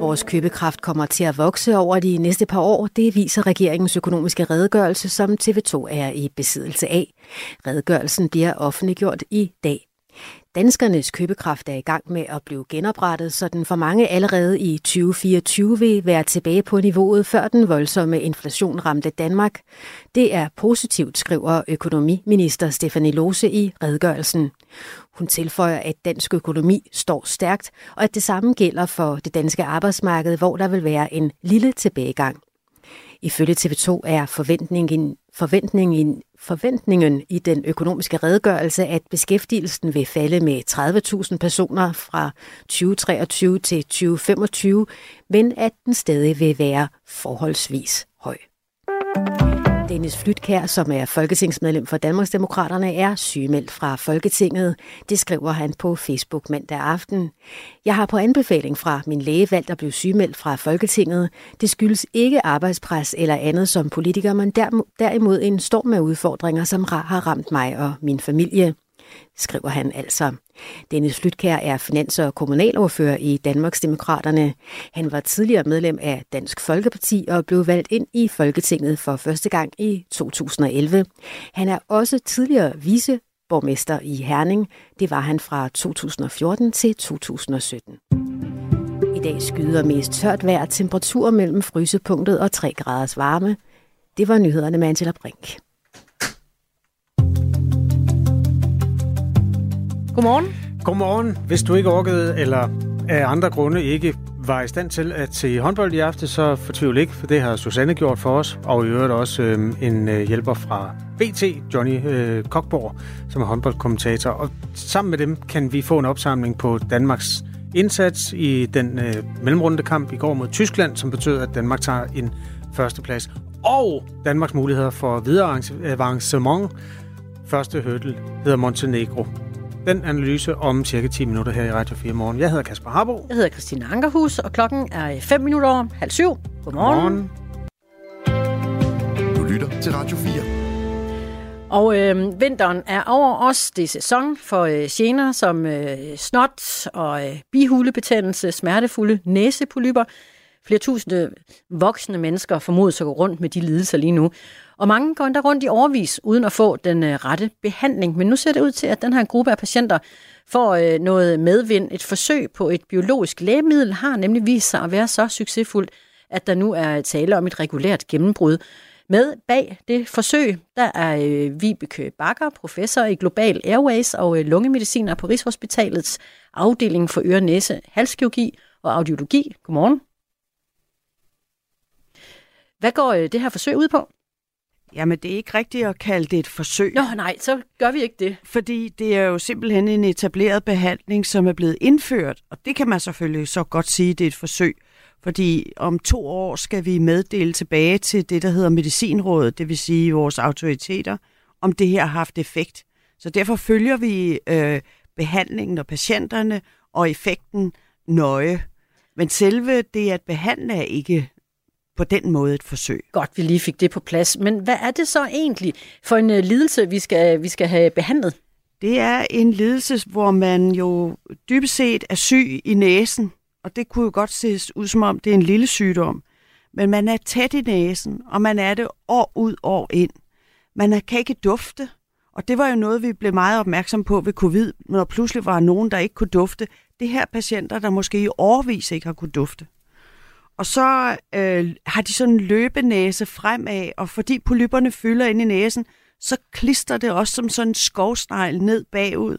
Vores købekraft kommer til at vokse over de næste par år. Det viser regeringens økonomiske redegørelse, som TV2 er i besiddelse af. Redegørelsen bliver offentliggjort i dag. Danskernes købekraft er i gang med at blive genoprettet, så den for mange allerede i 2024 vil være tilbage på niveauet før den voldsomme inflation ramte Danmark. Det er positivt, skriver økonomiminister Stefanie Lose i redegørelsen. Hun tilføjer, at dansk økonomi står stærkt, og at det samme gælder for det danske arbejdsmarked, hvor der vil være en lille tilbagegang. Ifølge TV2 er forventningen, forventningen, forventningen i den økonomiske redegørelse, at beskæftigelsen vil falde med 30.000 personer fra 2023 til 2025, men at den stadig vil være forholdsvis høj. Dennis Flytkær, som er folketingsmedlem for Danmarksdemokraterne, er sygemeldt fra Folketinget. Det skriver han på Facebook mandag aften. Jeg har på anbefaling fra min læge valgt at blive sygemeldt fra Folketinget. Det skyldes ikke arbejdspres eller andet som politiker, men derimod en storm af udfordringer, som har ramt mig og min familie skriver han altså. Dennis Flytkær er finans- og kommunalordfører i Danmarks Demokraterne. Han var tidligere medlem af Dansk Folkeparti og blev valgt ind i Folketinget for første gang i 2011. Han er også tidligere viceborgmester i Herning. Det var han fra 2014 til 2017. I dag skyder mest tørt vejr, temperatur mellem frysepunktet og 3 graders varme. Det var nyhederne med Angela Brink. Godmorgen. Godmorgen. Hvis du ikke orkede, eller af andre grunde ikke var i stand til at se håndbold i aften, så fortvivl ikke, for det har Susanne gjort for os, og i øvrigt også øh, en øh, hjælper fra BT, Johnny øh, Kokborg, som er håndboldkommentator. Og sammen med dem kan vi få en opsamling på Danmarks indsats i den øh, mellemrunde kamp i går mod Tyskland, som betød, at Danmark tager en førsteplads. Og Danmarks muligheder for videre avancement. Første hurdle hedder Montenegro. Den analyse om cirka 10 minutter her i Radio 4 morgen. Jeg hedder Kasper Harbo. Jeg hedder Christina Ankerhus, og klokken er 5 minutter over halv syv. Godmorgen. Godmorgen. Du lytter til Radio 4. Og øh, vinteren er over os. Det er sæson for øh, gener som øh, snot og øh, bihulebetændelse, smertefulde næsepolypper. Flere tusinde voksne mennesker formodes at gå rundt med de lidelser lige nu. Og mange går endda rundt i overvis uden at få den øh, rette behandling. Men nu ser det ud til, at den her gruppe af patienter får øh, noget medvind. Et forsøg på et biologisk lægemiddel har nemlig vist sig at være så succesfuldt, at der nu er tale om et regulært gennembrud. Med bag det forsøg, der er øh, Vibeke Bakker, professor i Global Airways og øh, lungemediciner på Rigshospitalets afdeling for øre, næse, halskirurgi og audiologi. Godmorgen. Hvad går øh, det her forsøg ud på? Jamen, det er ikke rigtigt at kalde det et forsøg. Nå nej, så gør vi ikke det. Fordi det er jo simpelthen en etableret behandling, som er blevet indført. Og det kan man selvfølgelig så godt sige, det er et forsøg. Fordi om to år skal vi meddele tilbage til det, der hedder Medicinrådet, det vil sige vores autoriteter, om det her har haft effekt. Så derfor følger vi øh, behandlingen og patienterne og effekten nøje. Men selve det at behandle er ikke på den måde et forsøg. Godt, vi lige fik det på plads. Men hvad er det så egentlig for en uh, lidelse, vi skal, vi skal have behandlet? Det er en lidelse, hvor man jo dybest set er syg i næsen, og det kunne jo godt ses ud som om, det er en lille sygdom. Men man er tæt i næsen, og man er det år ud, år ind. Man kan ikke dufte, og det var jo noget, vi blev meget opmærksom på ved covid, når pludselig var nogen, der ikke kunne dufte. Det her patienter, der måske i årvis ikke har kunne dufte. Og så øh, har de sådan en løbenæse fremad, og fordi polypperne fylder ind i næsen, så klister det også som sådan en skovsnegl ned bagud.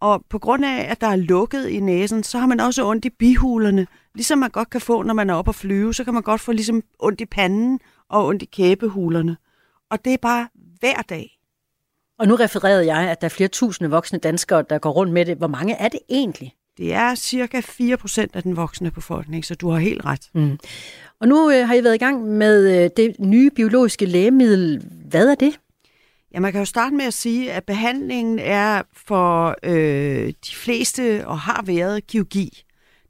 Og på grund af, at der er lukket i næsen, så har man også ondt i bihulerne. Ligesom man godt kan få, når man er oppe at flyve, så kan man godt få ligesom ondt i panden og ondt i kæbehulerne. Og det er bare hver dag. Og nu refererede jeg, at der er flere tusinde voksne danskere, der går rundt med det. Hvor mange er det egentlig? Det er cirka 4% af den voksne befolkning, så du har helt ret. Mm. Og nu øh, har I været i gang med øh, det nye biologiske lægemiddel. Hvad er det? Ja, man kan jo starte med at sige, at behandlingen er for øh, de fleste og har været kirurgi.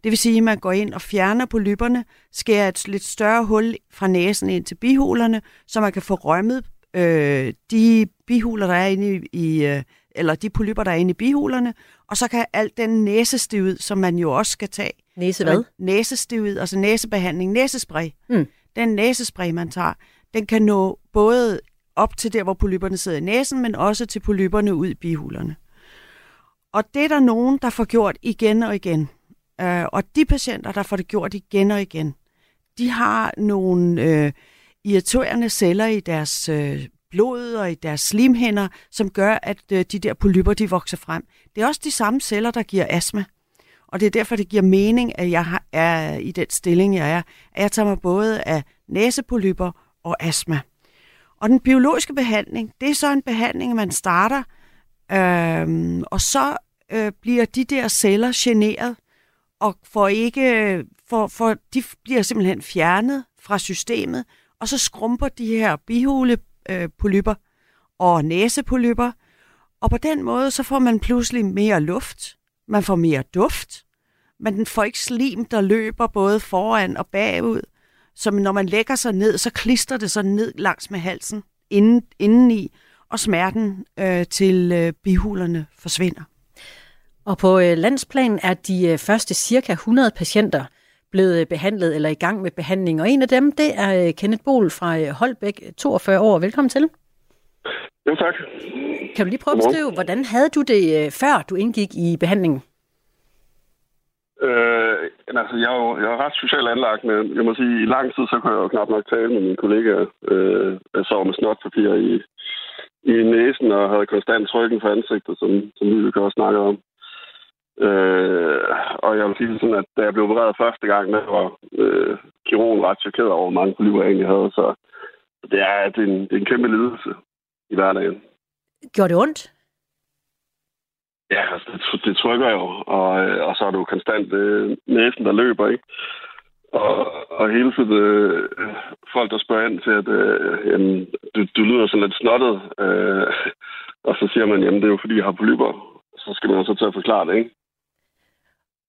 Det vil sige, at man går ind og fjerner polypperne, skærer et lidt større hul fra næsen ind til bihulerne, så man kan få rømmet øh, de bihuler, der er inde i, i øh, eller de polypper, der er inde i bihulerne, og så kan alt den næsestivhed, som man jo også skal tage. Næse hvad? Næsestivhed, altså næsebehandling, næsespray. Mm. Den næsespray, man tager, den kan nå både op til der, hvor polypperne sidder i næsen, men også til polypperne ud i bihulerne. Og det er der nogen, der får gjort igen og igen. Øh, og de patienter, der får det gjort igen og igen, de har nogle øh, irriterende celler i deres øh, blod og i deres slimhænder, som gør, at øh, de der polypper, de vokser frem. Det er også de samme celler, der giver astma. Og det er derfor, det giver mening, at jeg er i den stilling, jeg er. At jeg tager mig både af næsepolypper og astma. Og den biologiske behandling, det er så en behandling, man starter, øh, og så øh, bliver de der celler generet, og får ikke, for, for, de bliver simpelthen fjernet fra systemet, og så skrumper de her Øh, bihulepolypper og næsepolypper, og på den måde, så får man pludselig mere luft, man får mere duft, man får ikke slim, der løber både foran og bagud, så når man lægger sig ned, så klister det sig ned langs med halsen inden, indeni, og smerten øh, til øh, bihulerne forsvinder. Og på øh, landsplan er de øh, første cirka 100 patienter blevet øh, behandlet eller i gang med behandling. Og en af dem, det er øh, Kenneth Bol fra øh, Holbæk, 42 år. Velkommen til. Jo, tak. Kan du lige prøve at beskrive, hvordan havde du det, før du indgik i behandlingen? Øh, altså, jeg er jo jeg er ret socialt anlagt, men jeg må sige, i lang tid, så kunne jeg jo knap nok tale med mine kollegaer. Øh, jeg sov med snotpapir i, i næsen og havde konstant trykken for ansigtet, som, som vi kan også snakke om. Øh, og jeg vil sige sådan, at da jeg blev opereret første gang, der var øh, kirurgen ret chokeret over, hvor mange polyper jeg egentlig havde. Så det er, det er, en, det er en kæmpe lidelse i hverdagen. Gjorde det ondt? Ja, altså, det, det trykker jo, og, øh, og så er du konstant øh, næsen, der løber, ikke? Og, og hele tiden øh, folk, der spørger ind til, at øh, jamen, du, du lyder sådan lidt snottet, øh, og så siger man, jamen det er jo fordi, jeg har polyper. Så skal man så til at forklare det, ikke?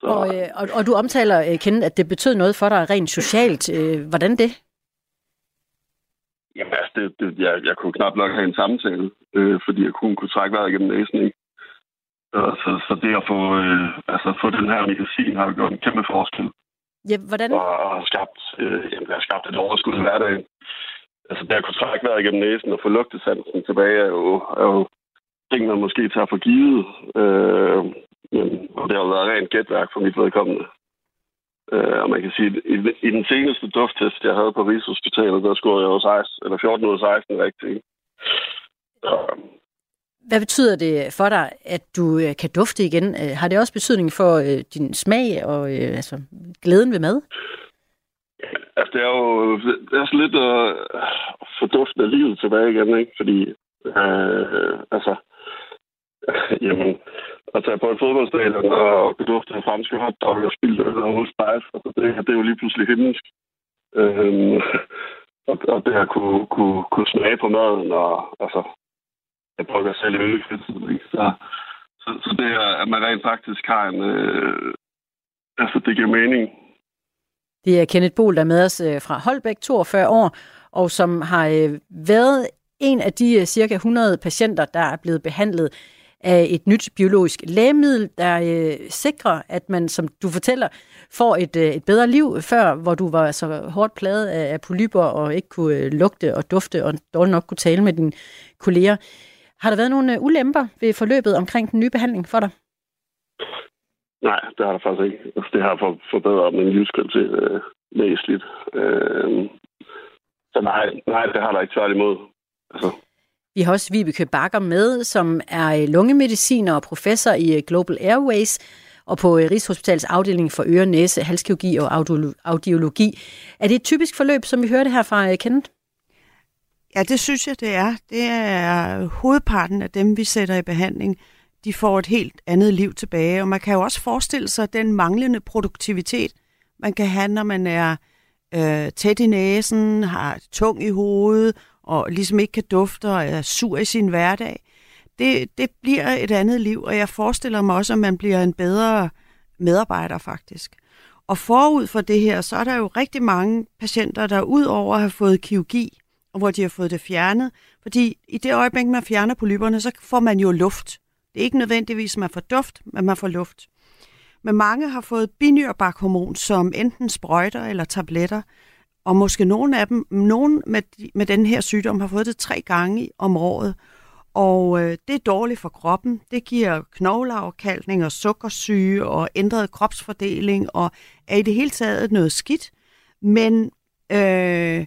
Så... Og, øh, og, og du omtaler, øh, Kenneth, at det betød noget for dig rent socialt. Øh, hvordan det? Jamen altså, det, det, jeg, jeg kunne knap nok have en samtale, øh, fordi jeg kunne, kunne trække vejret igennem næsen, ikke? Så, så, så det at få, øh, altså, få den her medicin har gjort en kæmpe forskel. Ja, hvordan? Og, og har skabt, øh, jamen, det har skabt et overskud i hverdagen. Altså, det at kunne trække vejret igennem næsen og få lugtesansen tilbage, er jo, er jo ting, man måske tager for givet. Øh, og det har været rent gætværk for mit vedkommende. Øh, og man kan sige, at i, i den seneste dufttest, jeg havde på Rigshospitalet, der scorede jeg jo 16, eller 14 ud af 16 rigtigt. Så, hvad betyder det for dig, at du øh, kan dufte igen? Øh, har det også betydning for øh, din smag og øh, altså, glæden ved mad? Ja, altså, det er jo det er så lidt at få duften af livet tilbage igen, ikke? Fordi, øh, altså, [LAUGHS] jamen, at tage på et fodboldstadion og bedufte en fransk hotdog og spille øl og spice, altså, det, det er jo lige pludselig himmelsk. Øhm, og, og det at kunne, kunne, kunne smage på maden og altså, jeg prøver selv i ølkridsen, så, så, så det er, at man rent faktisk har en... Øh, altså, det giver mening. Det er Kenneth Bol, der er med os øh, fra Holbæk, 42 år, og som har øh, været en af de øh, cirka 100 patienter, der er blevet behandlet af et nyt biologisk lægemiddel, der øh, sikrer, at man, som du fortæller, får et, øh, et bedre liv før, hvor du var så hårdt plaget af, af polyper og ikke kunne øh, lugte og dufte og dårligt nok kunne tale med dine kolleger. Har der været nogle øh, ulemper ved forløbet omkring den nye behandling for dig? Nej, det har der faktisk ikke. Altså, det har for, forbedret min livskvalitet øh, væsentligt. Øh, så nej, nej, det har der ikke tværtimod. Altså. Vi har også Vibeke Bakker med, som er øh, lungemediciner og professor i øh, Global Airways og på øh, Rigshospitalets afdeling for øre, næse, halskirurgi og audiologi. Er det et typisk forløb, som vi hørte her fra Kenneth? Ja, det synes jeg, det er. Det er hovedparten af dem, vi sætter i behandling. De får et helt andet liv tilbage, og man kan jo også forestille sig den manglende produktivitet, man kan have, når man er øh, tæt i næsen, har tung i hovedet, og ligesom ikke kan dufte og er sur i sin hverdag. Det, det bliver et andet liv, og jeg forestiller mig også, at man bliver en bedre medarbejder faktisk. Og forud for det her, så er der jo rigtig mange patienter, der udover at have fået kirurgi, og hvor de har fået det fjernet. Fordi i det øjeblik, man fjerner polyperne, så får man jo luft. Det er ikke nødvendigvis, at man får duft, men man får luft. Men mange har fået binyrbarkhormon, som enten sprøjter eller tabletter, og måske nogle af dem, nogen med, med den her sygdom, har fået det tre gange om året. Og øh, det er dårligt for kroppen. Det giver knogleafkaldning og sukkersyge og ændret kropsfordeling og er i det hele taget noget skidt. Men øh,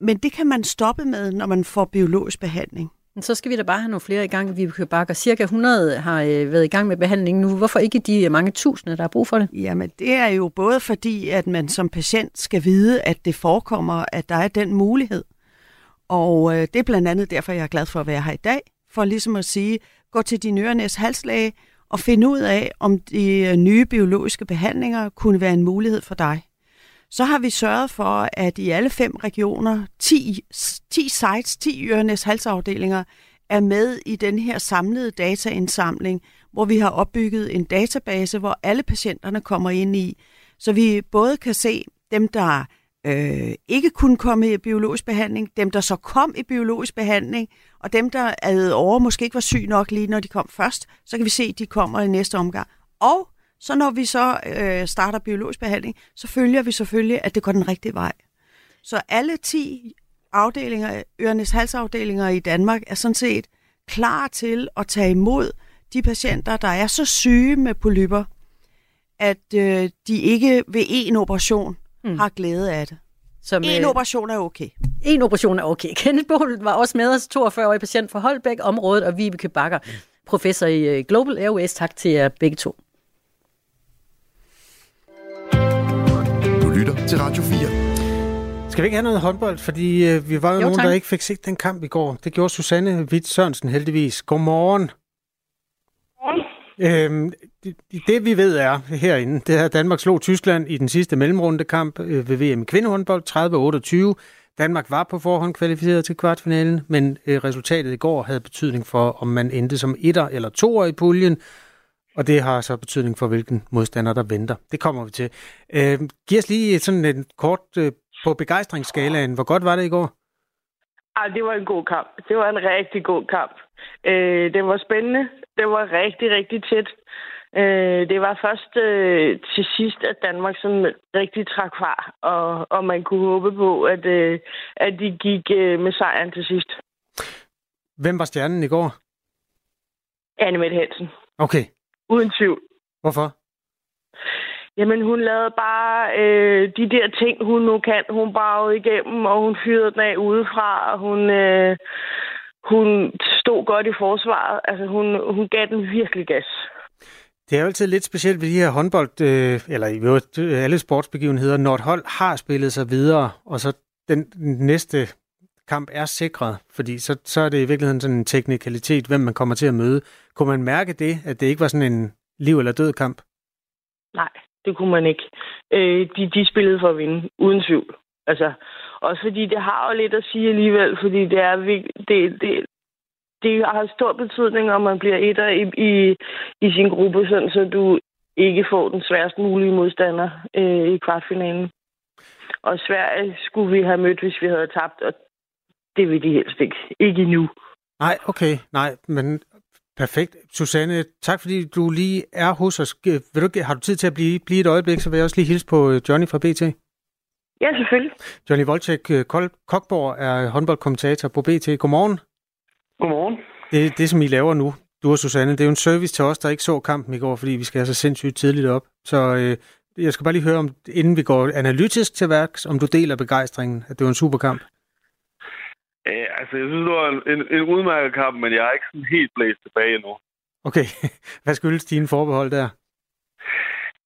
men det kan man stoppe med, når man får biologisk behandling. Så skal vi da bare have nogle flere i gang. Vi kan bakke cirka 100 har øh, været i gang med behandlingen nu. Hvorfor ikke de mange tusinde, der har brug for det? Jamen, det er jo både fordi, at man som patient skal vide, at det forekommer, at der er den mulighed. Og øh, det er blandt andet derfor, jeg er glad for at være her i dag. For ligesom at sige, gå til din ørenes halslæge og finde ud af, om de øh, nye biologiske behandlinger kunne være en mulighed for dig så har vi sørget for, at i alle fem regioner, 10, 10 sites, 10 Ørenes halsafdelinger, er med i den her samlede dataindsamling, hvor vi har opbygget en database, hvor alle patienterne kommer ind i, så vi både kan se dem, der øh, ikke kunne komme i biologisk behandling, dem, der så kom i biologisk behandling, og dem, der ad over måske ikke var syg nok lige når de kom først, så kan vi se, at de kommer i næste omgang. Og så når vi så øh, starter biologisk behandling, så følger vi selvfølgelig, at det går den rigtige vej. Så alle 10 afdelinger, ørenes halsafdelinger i Danmark, er sådan set klar til at tage imod de patienter, der er så syge med polyper, at øh, de ikke ved en operation mm. har glæde af det. Som, en øh, operation er okay. En operation er okay. [LAUGHS] Kenneth Bohl var også med os, 42-årig patient fra Holbæk-området, og Vibeke Bakker, professor i øh, Global Airways. Tak til jer begge to. Til Radio 4. Skal vi ikke have noget håndbold? Fordi øh, vi var jo, jo nogen, tak. der ikke fik set den kamp i går. Det gjorde Susanne Witt Sørensen heldigvis. Godmorgen. Øhm, det, det vi ved er herinde, det er, at Danmark slog Tyskland i den sidste mellemrundekamp øh, ved VM i kvindehåndbold 30-28. Danmark var på forhånd kvalificeret til kvartfinalen, men øh, resultatet i går havde betydning for, om man endte som etter eller toer i puljen, og det har så betydning for, hvilken modstander, der venter. Det kommer vi til. Øh, giv os lige sådan en kort øh, på begejstringsskalaen. Hvor godt var det i går? Ej, det var en god kamp. Det var en rigtig god kamp. Øh, det var spændende. Det var rigtig, rigtig tæt. Øh, det var først øh, til sidst, at Danmark sådan rigtig trak fra, og, og man kunne håbe på, at, øh, at de gik øh, med sejren til sidst. Hvem var stjernen i går? Anne Mette Hansen. Okay. Uden tvivl. Hvorfor? Jamen, hun lavede bare øh, de der ting, hun nu kan. Hun bragede igennem, og hun fyrede den af udefra, og hun, øh, hun stod godt i forsvaret. Altså, hun, hun gav den virkelig gas. Det er jo altid lidt specielt ved de her håndbold, øh, eller i øvrigt øh, alle sportsbegivenheder, når et hold har spillet sig videre, og så den næste kamp er sikret, fordi så, så er det i virkeligheden sådan en teknikalitet, hvem man kommer til at møde. Kunne man mærke det, at det ikke var sådan en liv- eller død kamp? Nej, det kunne man ikke. Øh, de, de spillede for at vinde, uden tvivl. Altså, også fordi det har jo lidt at sige alligevel, fordi det er det, det, det har stor betydning, om man bliver etter i, i, i sin gruppe, sådan, så du ikke får den sværest mulige modstander øh, i kvartfinalen. Og Sverige skulle vi have mødt, hvis vi havde tabt, og det vil de helst ikke. Ikke endnu. Nej, okay. Nej, men perfekt. Susanne, tak fordi du lige er hos os. Vil du, har du tid til at blive, blive et øjeblik, så vil jeg også lige hilse på øh, Johnny fra BT. Ja, selvfølgelig. Johnny Volcek øh, Kokborg er håndboldkommentator på BT. Godmorgen. Godmorgen. Det, det, som I laver nu, du og Susanne, det er jo en service til os, der ikke så kampen i går, fordi vi skal have så sindssygt tidligt op. Så øh, jeg skal bare lige høre, om, inden vi går analytisk til værks, om du deler begejstringen, at det var en super kamp. Ja, altså, jeg synes, det var en, en, en udmærket kamp, men jeg er ikke sådan helt blæst tilbage endnu. Okay. [LAUGHS] Hvad skyldes dine forbehold der?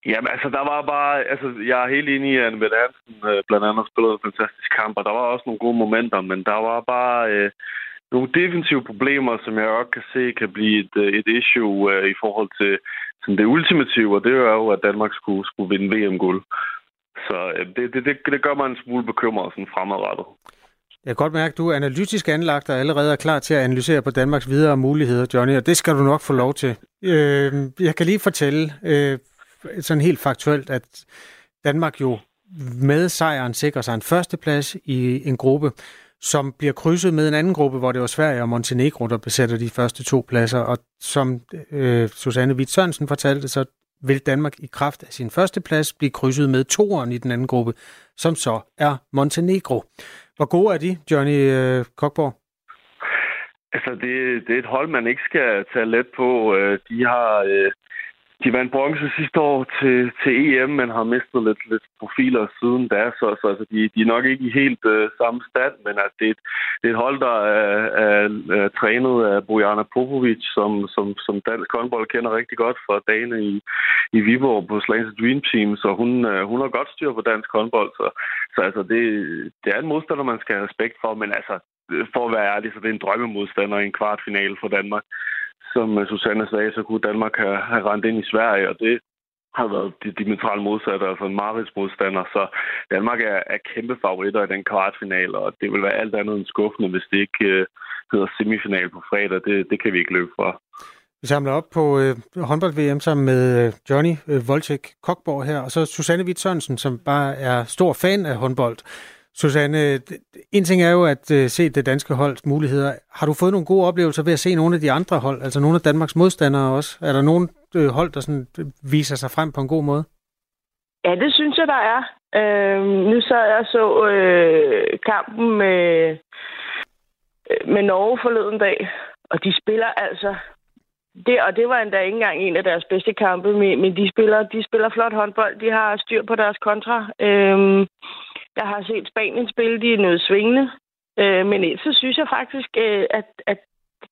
Jamen, altså, der var bare... Altså, jeg er helt enig i, at Mette Hansen øh, blandt andet spillede en fantastisk kamp, og der var også nogle gode momenter, men der var bare... Øh, nogle defensive problemer, som jeg også kan se kan blive et, øh, et issue uh, i forhold til sådan det ultimative, og det er jo, at Danmark skulle, skulle vinde VM-guld. Så uh, det, det, det, det gør mig en smule bekymret sådan fremadrettet. Jeg kan godt mærke, at du er analytisk anlagt og allerede er klar til at analysere på Danmarks videre muligheder, Johnny, og det skal du nok få lov til. Øh, jeg kan lige fortælle øh, sådan helt faktuelt, at Danmark jo med sejren sikrer sig en førsteplads i en gruppe, som bliver krydset med en anden gruppe, hvor det var Sverige og Montenegro, der besætter de første to pladser. Og som øh, Susanne Witt Sørensen fortalte, så vil Danmark i kraft af sin første plads blive krydset med toeren i den anden gruppe, som så er Montenegro. Hvor gode er de, Johnny øh, Kokborg? Altså, det, det er et hold, man ikke skal tage let på. Øh, de har øh, de vandt bronze sidste år til, til EM, men har mistet lidt, lidt profiler siden da, så, så altså, de, de er nok ikke i helt øh, samme stand, men at det, er et, det er et hold, der er, er, er trænet af Bojana Popovic, som, som, som dansk håndbold kender rigtig godt fra dagene i, i Viborg på Slagelse Dream Team, så hun, øh, hun har godt styr på dansk håndbold, så, så altså, det, det er en modstander, man skal have respekt for, men altså, for at være ærlig, så det er en drømmemodstander i en kvartfinale for Danmark som øh, Susanne sagde, så kunne Danmark have, have rent ind i Sverige, og det har været de dimensionale modsatte, altså en Marits modstander. Så Danmark er, er kæmpe favoritter i den kvartfinale, og det vil være alt andet end skuffende, hvis det ikke øh, hedder semifinal på fredag. Det, det kan vi ikke løbe fra. Vi samler op på øh, håndbold-VM sammen med øh, Johnny øh, Voltek Kokborg her, og så Susanne Witt Sørensen, som bare er stor fan af håndbold. Susanne, en ting er jo at øh, se det danske holds muligheder. Har du fået nogle gode oplevelser ved at se nogle af de andre hold, altså nogle af Danmarks modstandere også? Er der nogen øh, hold, der sådan øh, viser sig frem på en god måde? Ja, det synes jeg, der er. Øh, nu sad jeg så øh, kampen med, med Norge forleden dag, og de spiller altså... Det, og det var endda ikke engang en af deres bedste kampe, men de spiller, de spiller flot håndbold. De har styr på deres kontra. Øh, jeg har set Spanien spille, de er noget svingende. Øh, men så synes jeg faktisk, øh, at, at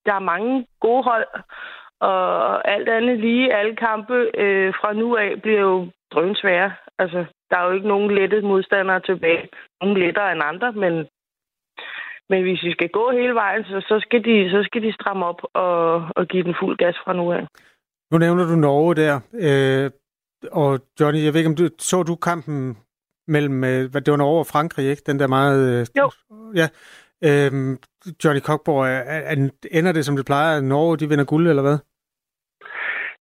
der er mange gode hold, og alt andet lige, alle kampe øh, fra nu af bliver jo drønsvære. Altså, der er jo ikke nogen lette modstandere tilbage. Nogle lettere end andre, men, men hvis vi skal gå hele vejen, så, så, skal, de, så skal de stramme op og, og give den fuld gas fra nu af. Nu nævner du Norge der, øh, og Johnny, jeg ved ikke, om du så du kampen mellem, øh, hvad det var Norge og Frankrig, ikke? Den der meget... Øh, jo. Ja. Øh, Johnny Cockborg, er, er, ender det som det plejer, at Norge de vinder guld, eller hvad?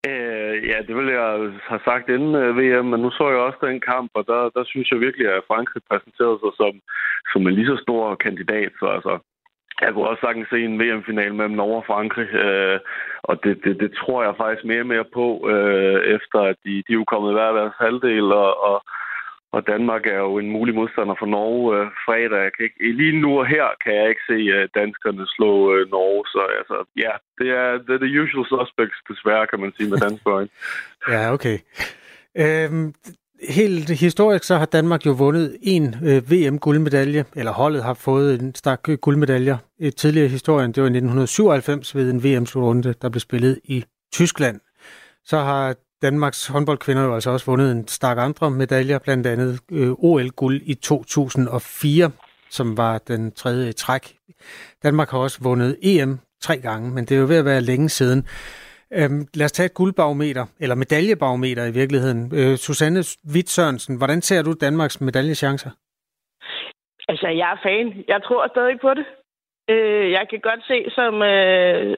Øh, ja, det ville jeg have sagt inden uh, VM, men nu så jeg også den kamp, og der, der synes jeg virkelig, at Frankrig præsenterede sig som, som en lige så stor kandidat. Så altså, jeg kunne også sagtens se en VM-final mellem Norge og Frankrig, øh, og det, det, det tror jeg faktisk mere og mere på, øh, efter at de, de er jo kommet hver deres halvdel, og, og, og Danmark er jo en mulig modstander for Norge øh, fredag. Jeg kan ikke, lige nu og her kan jeg ikke se uh, danskerne slå øh, Norge, så altså, ja, det er, det er the usual suspects, desværre, kan man sige, med dansk [LAUGHS] ja, okay. Øhm, helt historisk så har Danmark jo vundet en øh, VM-guldmedalje, eller holdet har fået en stak guldmedaljer. Et tidligere i historien, det var i 1997 ved en VM-slutrunde, der blev spillet i Tyskland. Så har Danmarks håndboldkvinder jo altså også vundet en stak andre medaljer, blandt andet øh, OL-guld i 2004, som var den tredje træk. Danmark har også vundet EM tre gange, men det er jo ved at være længe siden. Øhm, lad os tage et guldbarometer, eller medaljebarometer i virkeligheden. Øh, Susanne Witt Sørensen, hvordan ser du Danmarks medaljechancer? Altså, jeg er fan. Jeg tror stadig på det. Øh, jeg kan godt se, som, øh,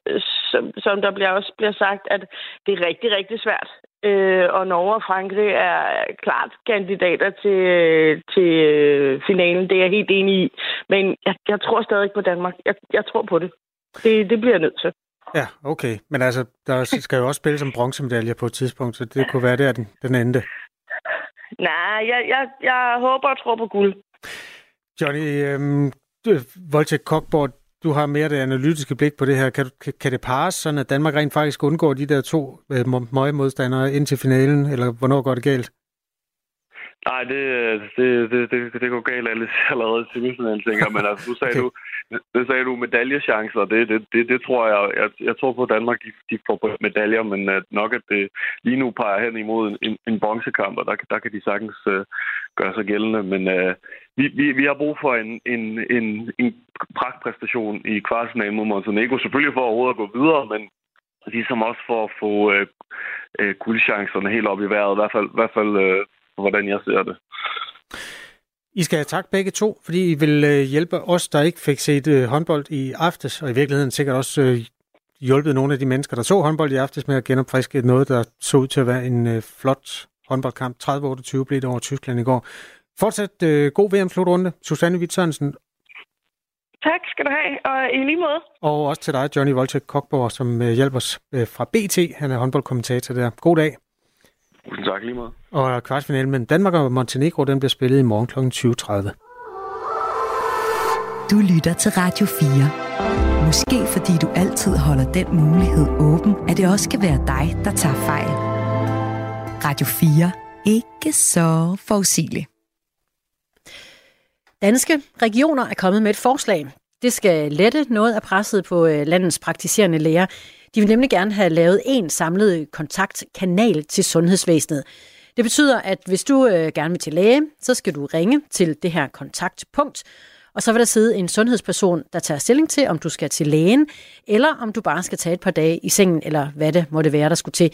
som, som der bliver også bliver sagt, at det er rigtig, rigtig svært. Øh, og Norge og Frankrig er klart kandidater til, til øh, finalen. Det er jeg helt enig i. Men jeg, jeg tror stadig på Danmark. Jeg, jeg tror på det. det. Det bliver jeg nødt til. Ja, okay. Men altså, der [LAUGHS] skal jo også spille som bronzemedalje på et tidspunkt, så det kunne være der, den, den endte. Nej, jeg, jeg, jeg håber og tror på guld. Johnny, øhm, Voltek Kokborg, du har mere det analytiske blik på det her. Kan, kan, kan det pares, sådan at Danmark rent faktisk undgår de der to øh, modstandere ind til finalen, eller hvornår går det galt? Nej, det, det, det, det, det går galt allerede til semifinalen, tænker men altså, nu sagde, okay. du, det sagde du medaljechancer, det, det, det, det tror jeg, jeg, jeg tror på, at Danmark de, de får medaljer, men at nok at det lige nu peger hen imod en, en, bronzekamp, og der, der kan de sagtens uh, gøre sig gældende, men uh, vi, vi, vi har brug for en, en, en, en pragtpræstation i kvartfinalen mod Montenegro, selvfølgelig for overhovedet at gå videre, men ligesom også for at få uh, uh, guldchancerne helt op i vejret, i hvert fald, i hvert fald uh, hvordan jeg ser det. I skal have tak begge to, fordi I vil øh, hjælpe os, der ikke fik set øh, håndbold i aftes, og i virkeligheden sikkert også øh, hjulpet nogle af de mennesker, der så håndbold i aftes med at genopfriske noget, der så ud til at være en flot håndboldkamp. 30-28 blev det over Tyskland i går. Fortsat øh, god VM-slutrunde. Susanne Witt Sørensen. Tak skal du have, og i lige måde. Og også til dig, Johnny Voltek Kokborg, som øh, hjælper os øh, fra BT. Han er håndboldkommentator der. God dag. Tusind tak lige meget. Og kvartfinalen mellem Danmark og Montenegro, den bliver spillet i morgen kl. 20.30. Du lytter til Radio 4. Måske fordi du altid holder den mulighed åben, at det også kan være dig, der tager fejl. Radio 4. Ikke så forudsigeligt. Danske regioner er kommet med et forslag. Det skal lette noget af presset på øh, landets praktiserende læger de vil nemlig gerne have lavet en samlet kontaktkanal til sundhedsvæsenet. Det betyder, at hvis du øh, gerne vil til læge, så skal du ringe til det her kontaktpunkt, og så vil der sidde en sundhedsperson, der tager stilling til, om du skal til lægen, eller om du bare skal tage et par dage i sengen, eller hvad det måtte være, der skulle til.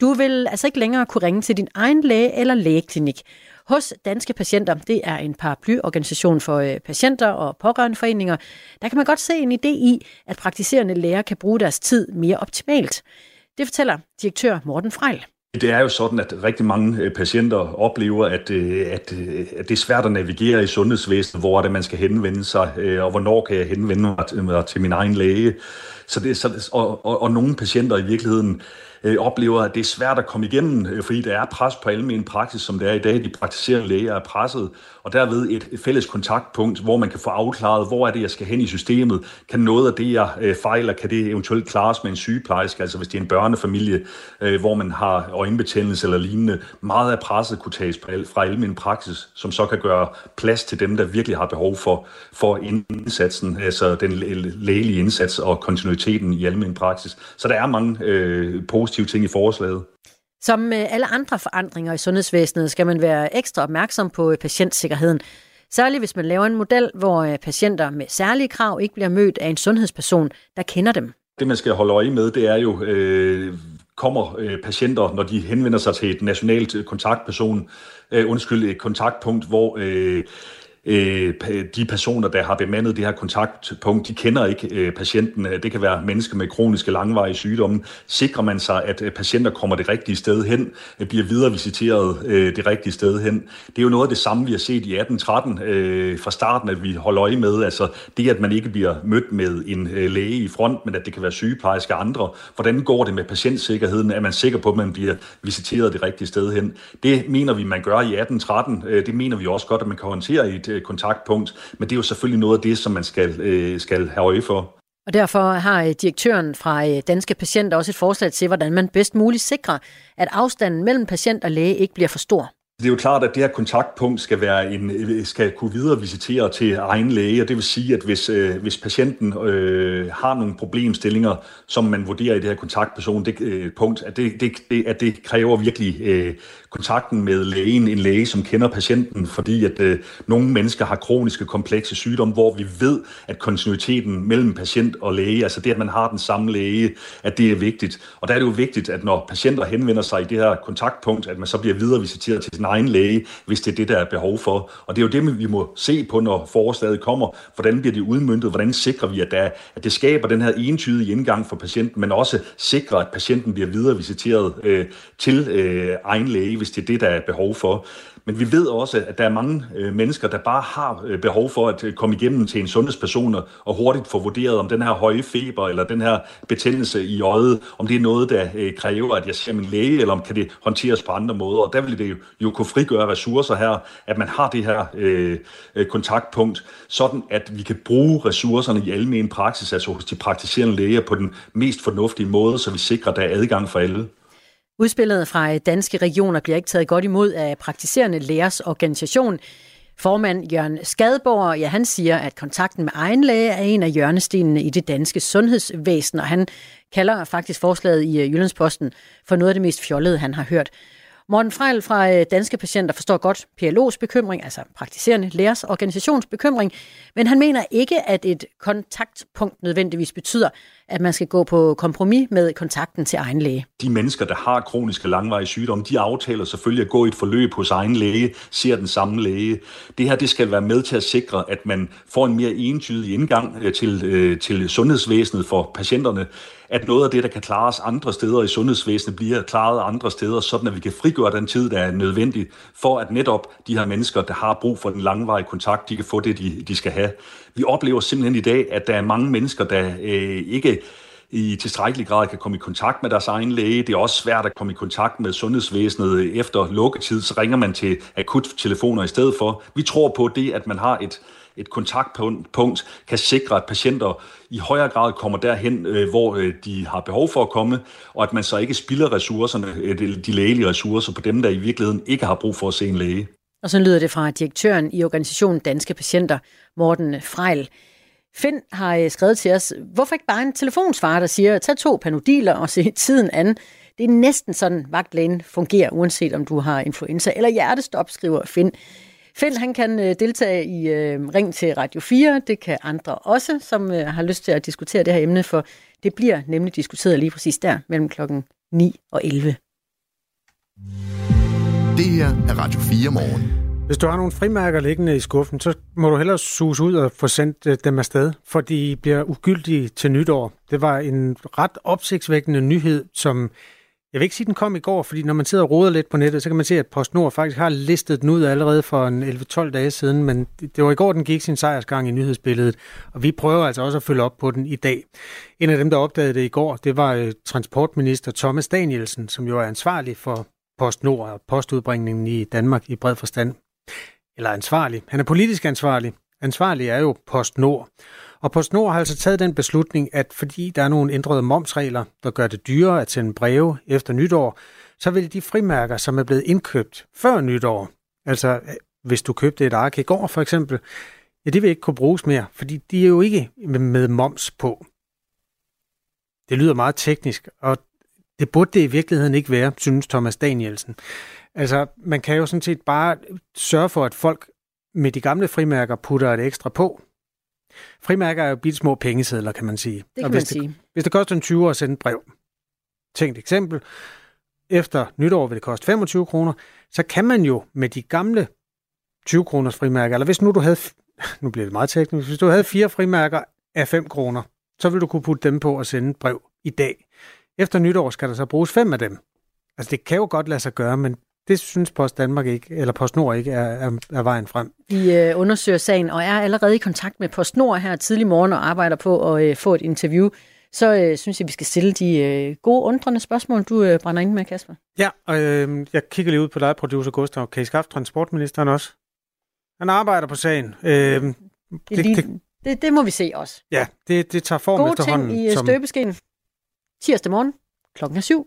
Du vil altså ikke længere kunne ringe til din egen læge eller lægeklinik hos Danske Patienter. Det er en paraplyorganisation for øh, patienter og pårørendeforeninger. Der kan man godt se en idé i, at praktiserende læger kan bruge deres tid mere optimalt. Det fortæller direktør Morten Frejl. Det er jo sådan, at rigtig mange øh, patienter oplever, at, øh, at, øh, at det er svært at navigere i sundhedsvæsenet, hvor er det, man skal henvende sig, og hvornår kan jeg henvende mig til min egen læge. Så det, så, og, og, og nogle patienter i virkeligheden øh, oplever, at det er svært at komme igennem, øh, fordi der er pres på almen praksis, som det er i dag. De praktiserende læger er presset, og derved et, et fælles kontaktpunkt, hvor man kan få afklaret, hvor er det, jeg skal hen i systemet. Kan noget af det, jeg øh, fejler, kan det eventuelt klares med en sygeplejerske, altså hvis det er en børnefamilie, øh, hvor man har øjenbetændelse eller lignende. Meget af presset kunne tages fra almen praksis, som så kan gøre plads til dem, der virkelig har behov for, for indsatsen, altså den lægelige indsats og kontinuiteten i almen praksis. Så der er mange øh, positive ting i forslaget. Som med alle andre forandringer i sundhedsvæsenet skal man være ekstra opmærksom på patientsikkerheden. Særligt hvis man laver en model, hvor øh, patienter med særlige krav ikke bliver mødt af en sundhedsperson, der kender dem. Det man skal holde øje med, det er jo, øh, kommer øh, patienter, når de henvender sig til et nationalt kontaktperson, øh, undskyld, et kontaktpunkt, hvor øh, øh, de personer, der har bemandet det her kontaktpunkt, de kender ikke øh, patienten. Det kan være mennesker med kroniske langvarige sygdomme. Sikrer man sig, at øh, patienter kommer det rigtige sted hen, øh, bliver viderevisiteret øh, det rigtige sted hen. Det er jo noget af det samme, vi har set i 1813 øh, fra starten, at vi holder øje med. Altså det, at man ikke bliver mødt med en øh, læge i front, men at det kan være sygeplejerske og andre. Hvordan går det med patientsikkerheden? Er man sikker på, at man bliver visiteret det rigtige sted hen? Det mener vi, man gør i 1813. Øh, det mener vi også godt, at man kan håndtere i et øh, kontaktpunkt, men det er jo selvfølgelig noget af det, som man skal, øh, skal have øje for. Og derfor har øh, direktøren fra øh, Danske Patienter også et forslag til, hvordan man bedst muligt sikrer, at afstanden mellem patient og læge ikke bliver for stor. Det er jo klart, at det her kontaktpunkt skal, være en, skal kunne videre visitere til egen læge, og det vil sige, at hvis, øh, hvis patienten øh, har nogle problemstillinger, som man vurderer i det her kontaktperson, det, øh, punkt, at det, det, det, at det kræver virkelig øh, kontakten med lægen, en læge, som kender patienten, fordi at øh, nogle mennesker har kroniske, komplekse sygdomme, hvor vi ved, at kontinuiteten mellem patient og læge, altså det, at man har den samme læge, at det er vigtigt. Og der er det jo vigtigt, at når patienter henvender sig i det her kontaktpunkt, at man så bliver videre visiteret til sin egen læge, hvis det er det, der er behov for. Og det er jo det, vi må se på, når forslaget kommer. Hvordan bliver det udmyndtet? Hvordan sikrer vi, at, der, at det skaber den her entydige indgang for patienten, men også sikrer, at patienten bliver videre visiteret øh, til øh, egen læge, hvis det er det, der er behov for. Men vi ved også, at der er mange øh, mennesker, der bare har øh, behov for at øh, komme igennem til en sundhedsperson og hurtigt få vurderet, om den her høje feber eller den her betændelse i øjet, om det er noget, der øh, kræver, at jeg ser min læge, eller om kan det håndteres på andre måder. Og der vil det jo, jo kunne frigøre ressourcer her, at man har det her øh, øh kontaktpunkt, sådan at vi kan bruge ressourcerne i almen praksis, altså hos de praktiserende læger, på den mest fornuftige måde, så vi sikrer, at der er adgang for alle. Udspillet fra danske regioner bliver ikke taget godt imod af praktiserende lægers organisation. Formand Jørgen Skadborg, ja, han siger, at kontakten med egen læge er en af hjørnestenene i det danske sundhedsvæsen, og han kalder faktisk forslaget i øh, Jyllandsposten for noget af det mest fjollede, han har hørt. Morten Frejl fra øh, Danske Patienter forstår godt PLO's bekymring, altså praktiserende lægers organisationsbekymring, men han mener ikke, at et kontaktpunkt nødvendigvis betyder, at man skal gå på kompromis med kontakten til egen læge. De mennesker, der har kroniske langvarige sygdomme, de aftaler selvfølgelig at gå i et forløb hos egen læge, ser den samme læge. Det her det skal være med til at sikre, at man får en mere entydig indgang øh, til, øh, til sundhedsvæsenet for patienterne, at noget af det, der kan klares andre steder i sundhedsvæsenet, bliver klaret andre steder, sådan at vi kan frigøre den tid, der er nødvendig, for at netop de her mennesker, der har brug for en langvarig kontakt, de kan få det, de, de skal have. Vi oplever simpelthen i dag, at der er mange mennesker, der øh, ikke i tilstrækkelig grad kan komme i kontakt med deres egen læge. Det er også svært at komme i kontakt med sundhedsvæsenet efter lukketid, så ringer man til akuttelefoner i stedet for. Vi tror på det, at man har et, et kontaktpunkt, kan sikre, at patienter i højere grad kommer derhen, øh, hvor øh, de har behov for at komme, og at man så ikke spilder ressourcerne, øh, de lægelige ressourcer på dem, der i virkeligheden ikke har brug for at se en læge. Og så lyder det fra direktøren i organisationen Danske Patienter, Morten Frejl. Finn har øh, skrevet til os, hvorfor ikke bare en telefonsvarer, der siger, tag to panodiler og se tiden an. Det er næsten sådan, vagtlægen fungerer, uanset om du har influenza eller hjertestop, skriver Finn. Finn han kan øh, deltage i øh, Ring til Radio 4. Det kan andre også, som øh, har lyst til at diskutere det her emne, for det bliver nemlig diskuteret lige præcis der mellem klokken 9 og 11. Det her er Radio 4 morgen. Hvis du har nogle frimærker liggende i skuffen, så må du hellere suge ud og få sendt øh, dem afsted, for de bliver ugyldige til nytår. Det var en ret opsigtsvækkende nyhed, som jeg vil ikke sige, den kom i går, fordi når man sidder og roder lidt på nettet, så kan man se, at PostNord faktisk har listet den ud allerede for en 11-12 dage siden, men det var i går, den gik sin sejrsgang i nyhedsbilledet, og vi prøver altså også at følge op på den i dag. En af dem, der opdagede det i går, det var øh, transportminister Thomas Danielsen, som jo er ansvarlig for PostNord og postudbringningen i Danmark i bred forstand. Eller ansvarlig. Han er politisk ansvarlig. Ansvarlig er jo PostNord. Og PostNord har altså taget den beslutning, at fordi der er nogle ændrede momsregler, der gør det dyrere at sende breve efter nytår, så vil de frimærker, som er blevet indkøbt før nytår, altså øh, hvis du købte et ark i går for eksempel, ja, det vil ikke kunne bruges mere, fordi de er jo ikke med moms på. Det lyder meget teknisk, og det burde det i virkeligheden ikke være, synes Thomas Danielsen. Altså, man kan jo sådan set bare sørge for, at folk med de gamle frimærker putter et ekstra på. Frimærker er jo bitte små pengesedler, kan man sige. Det kan og man hvis sige. Det, hvis det koster en 20 at sende et brev, tænkt eksempel, efter nytår vil det koste 25 kroner, så kan man jo med de gamle 20 kroners frimærker, eller hvis nu du havde, [LAUGHS] nu bliver det meget teknisk, hvis du havde fire frimærker af 5 kroner, så vil du kunne putte dem på og sende et brev i dag. Efter nytår skal der så bruges fem af dem. Altså det kan jo godt lade sig gøre, men det synes Post Danmark ikke, eller PostNord ikke er, er, er vejen frem. Vi øh, undersøger sagen og er allerede i kontakt med PostNord her tidlig morgen og arbejder på at øh, få et interview. Så øh, synes jeg, vi skal stille de øh, gode, undrende spørgsmål, du øh, brænder ind med, Kasper. Ja, og øh, jeg kigger lige ud på dig, producer Gustav. Kan I skaffe transportministeren også? Han arbejder på sagen. Øh, det, det, det, det, det må vi se også. Ja, det, det tager form Gode efterhånden. ting i som... støbeskeen. Tirsdag morgen klokken 7.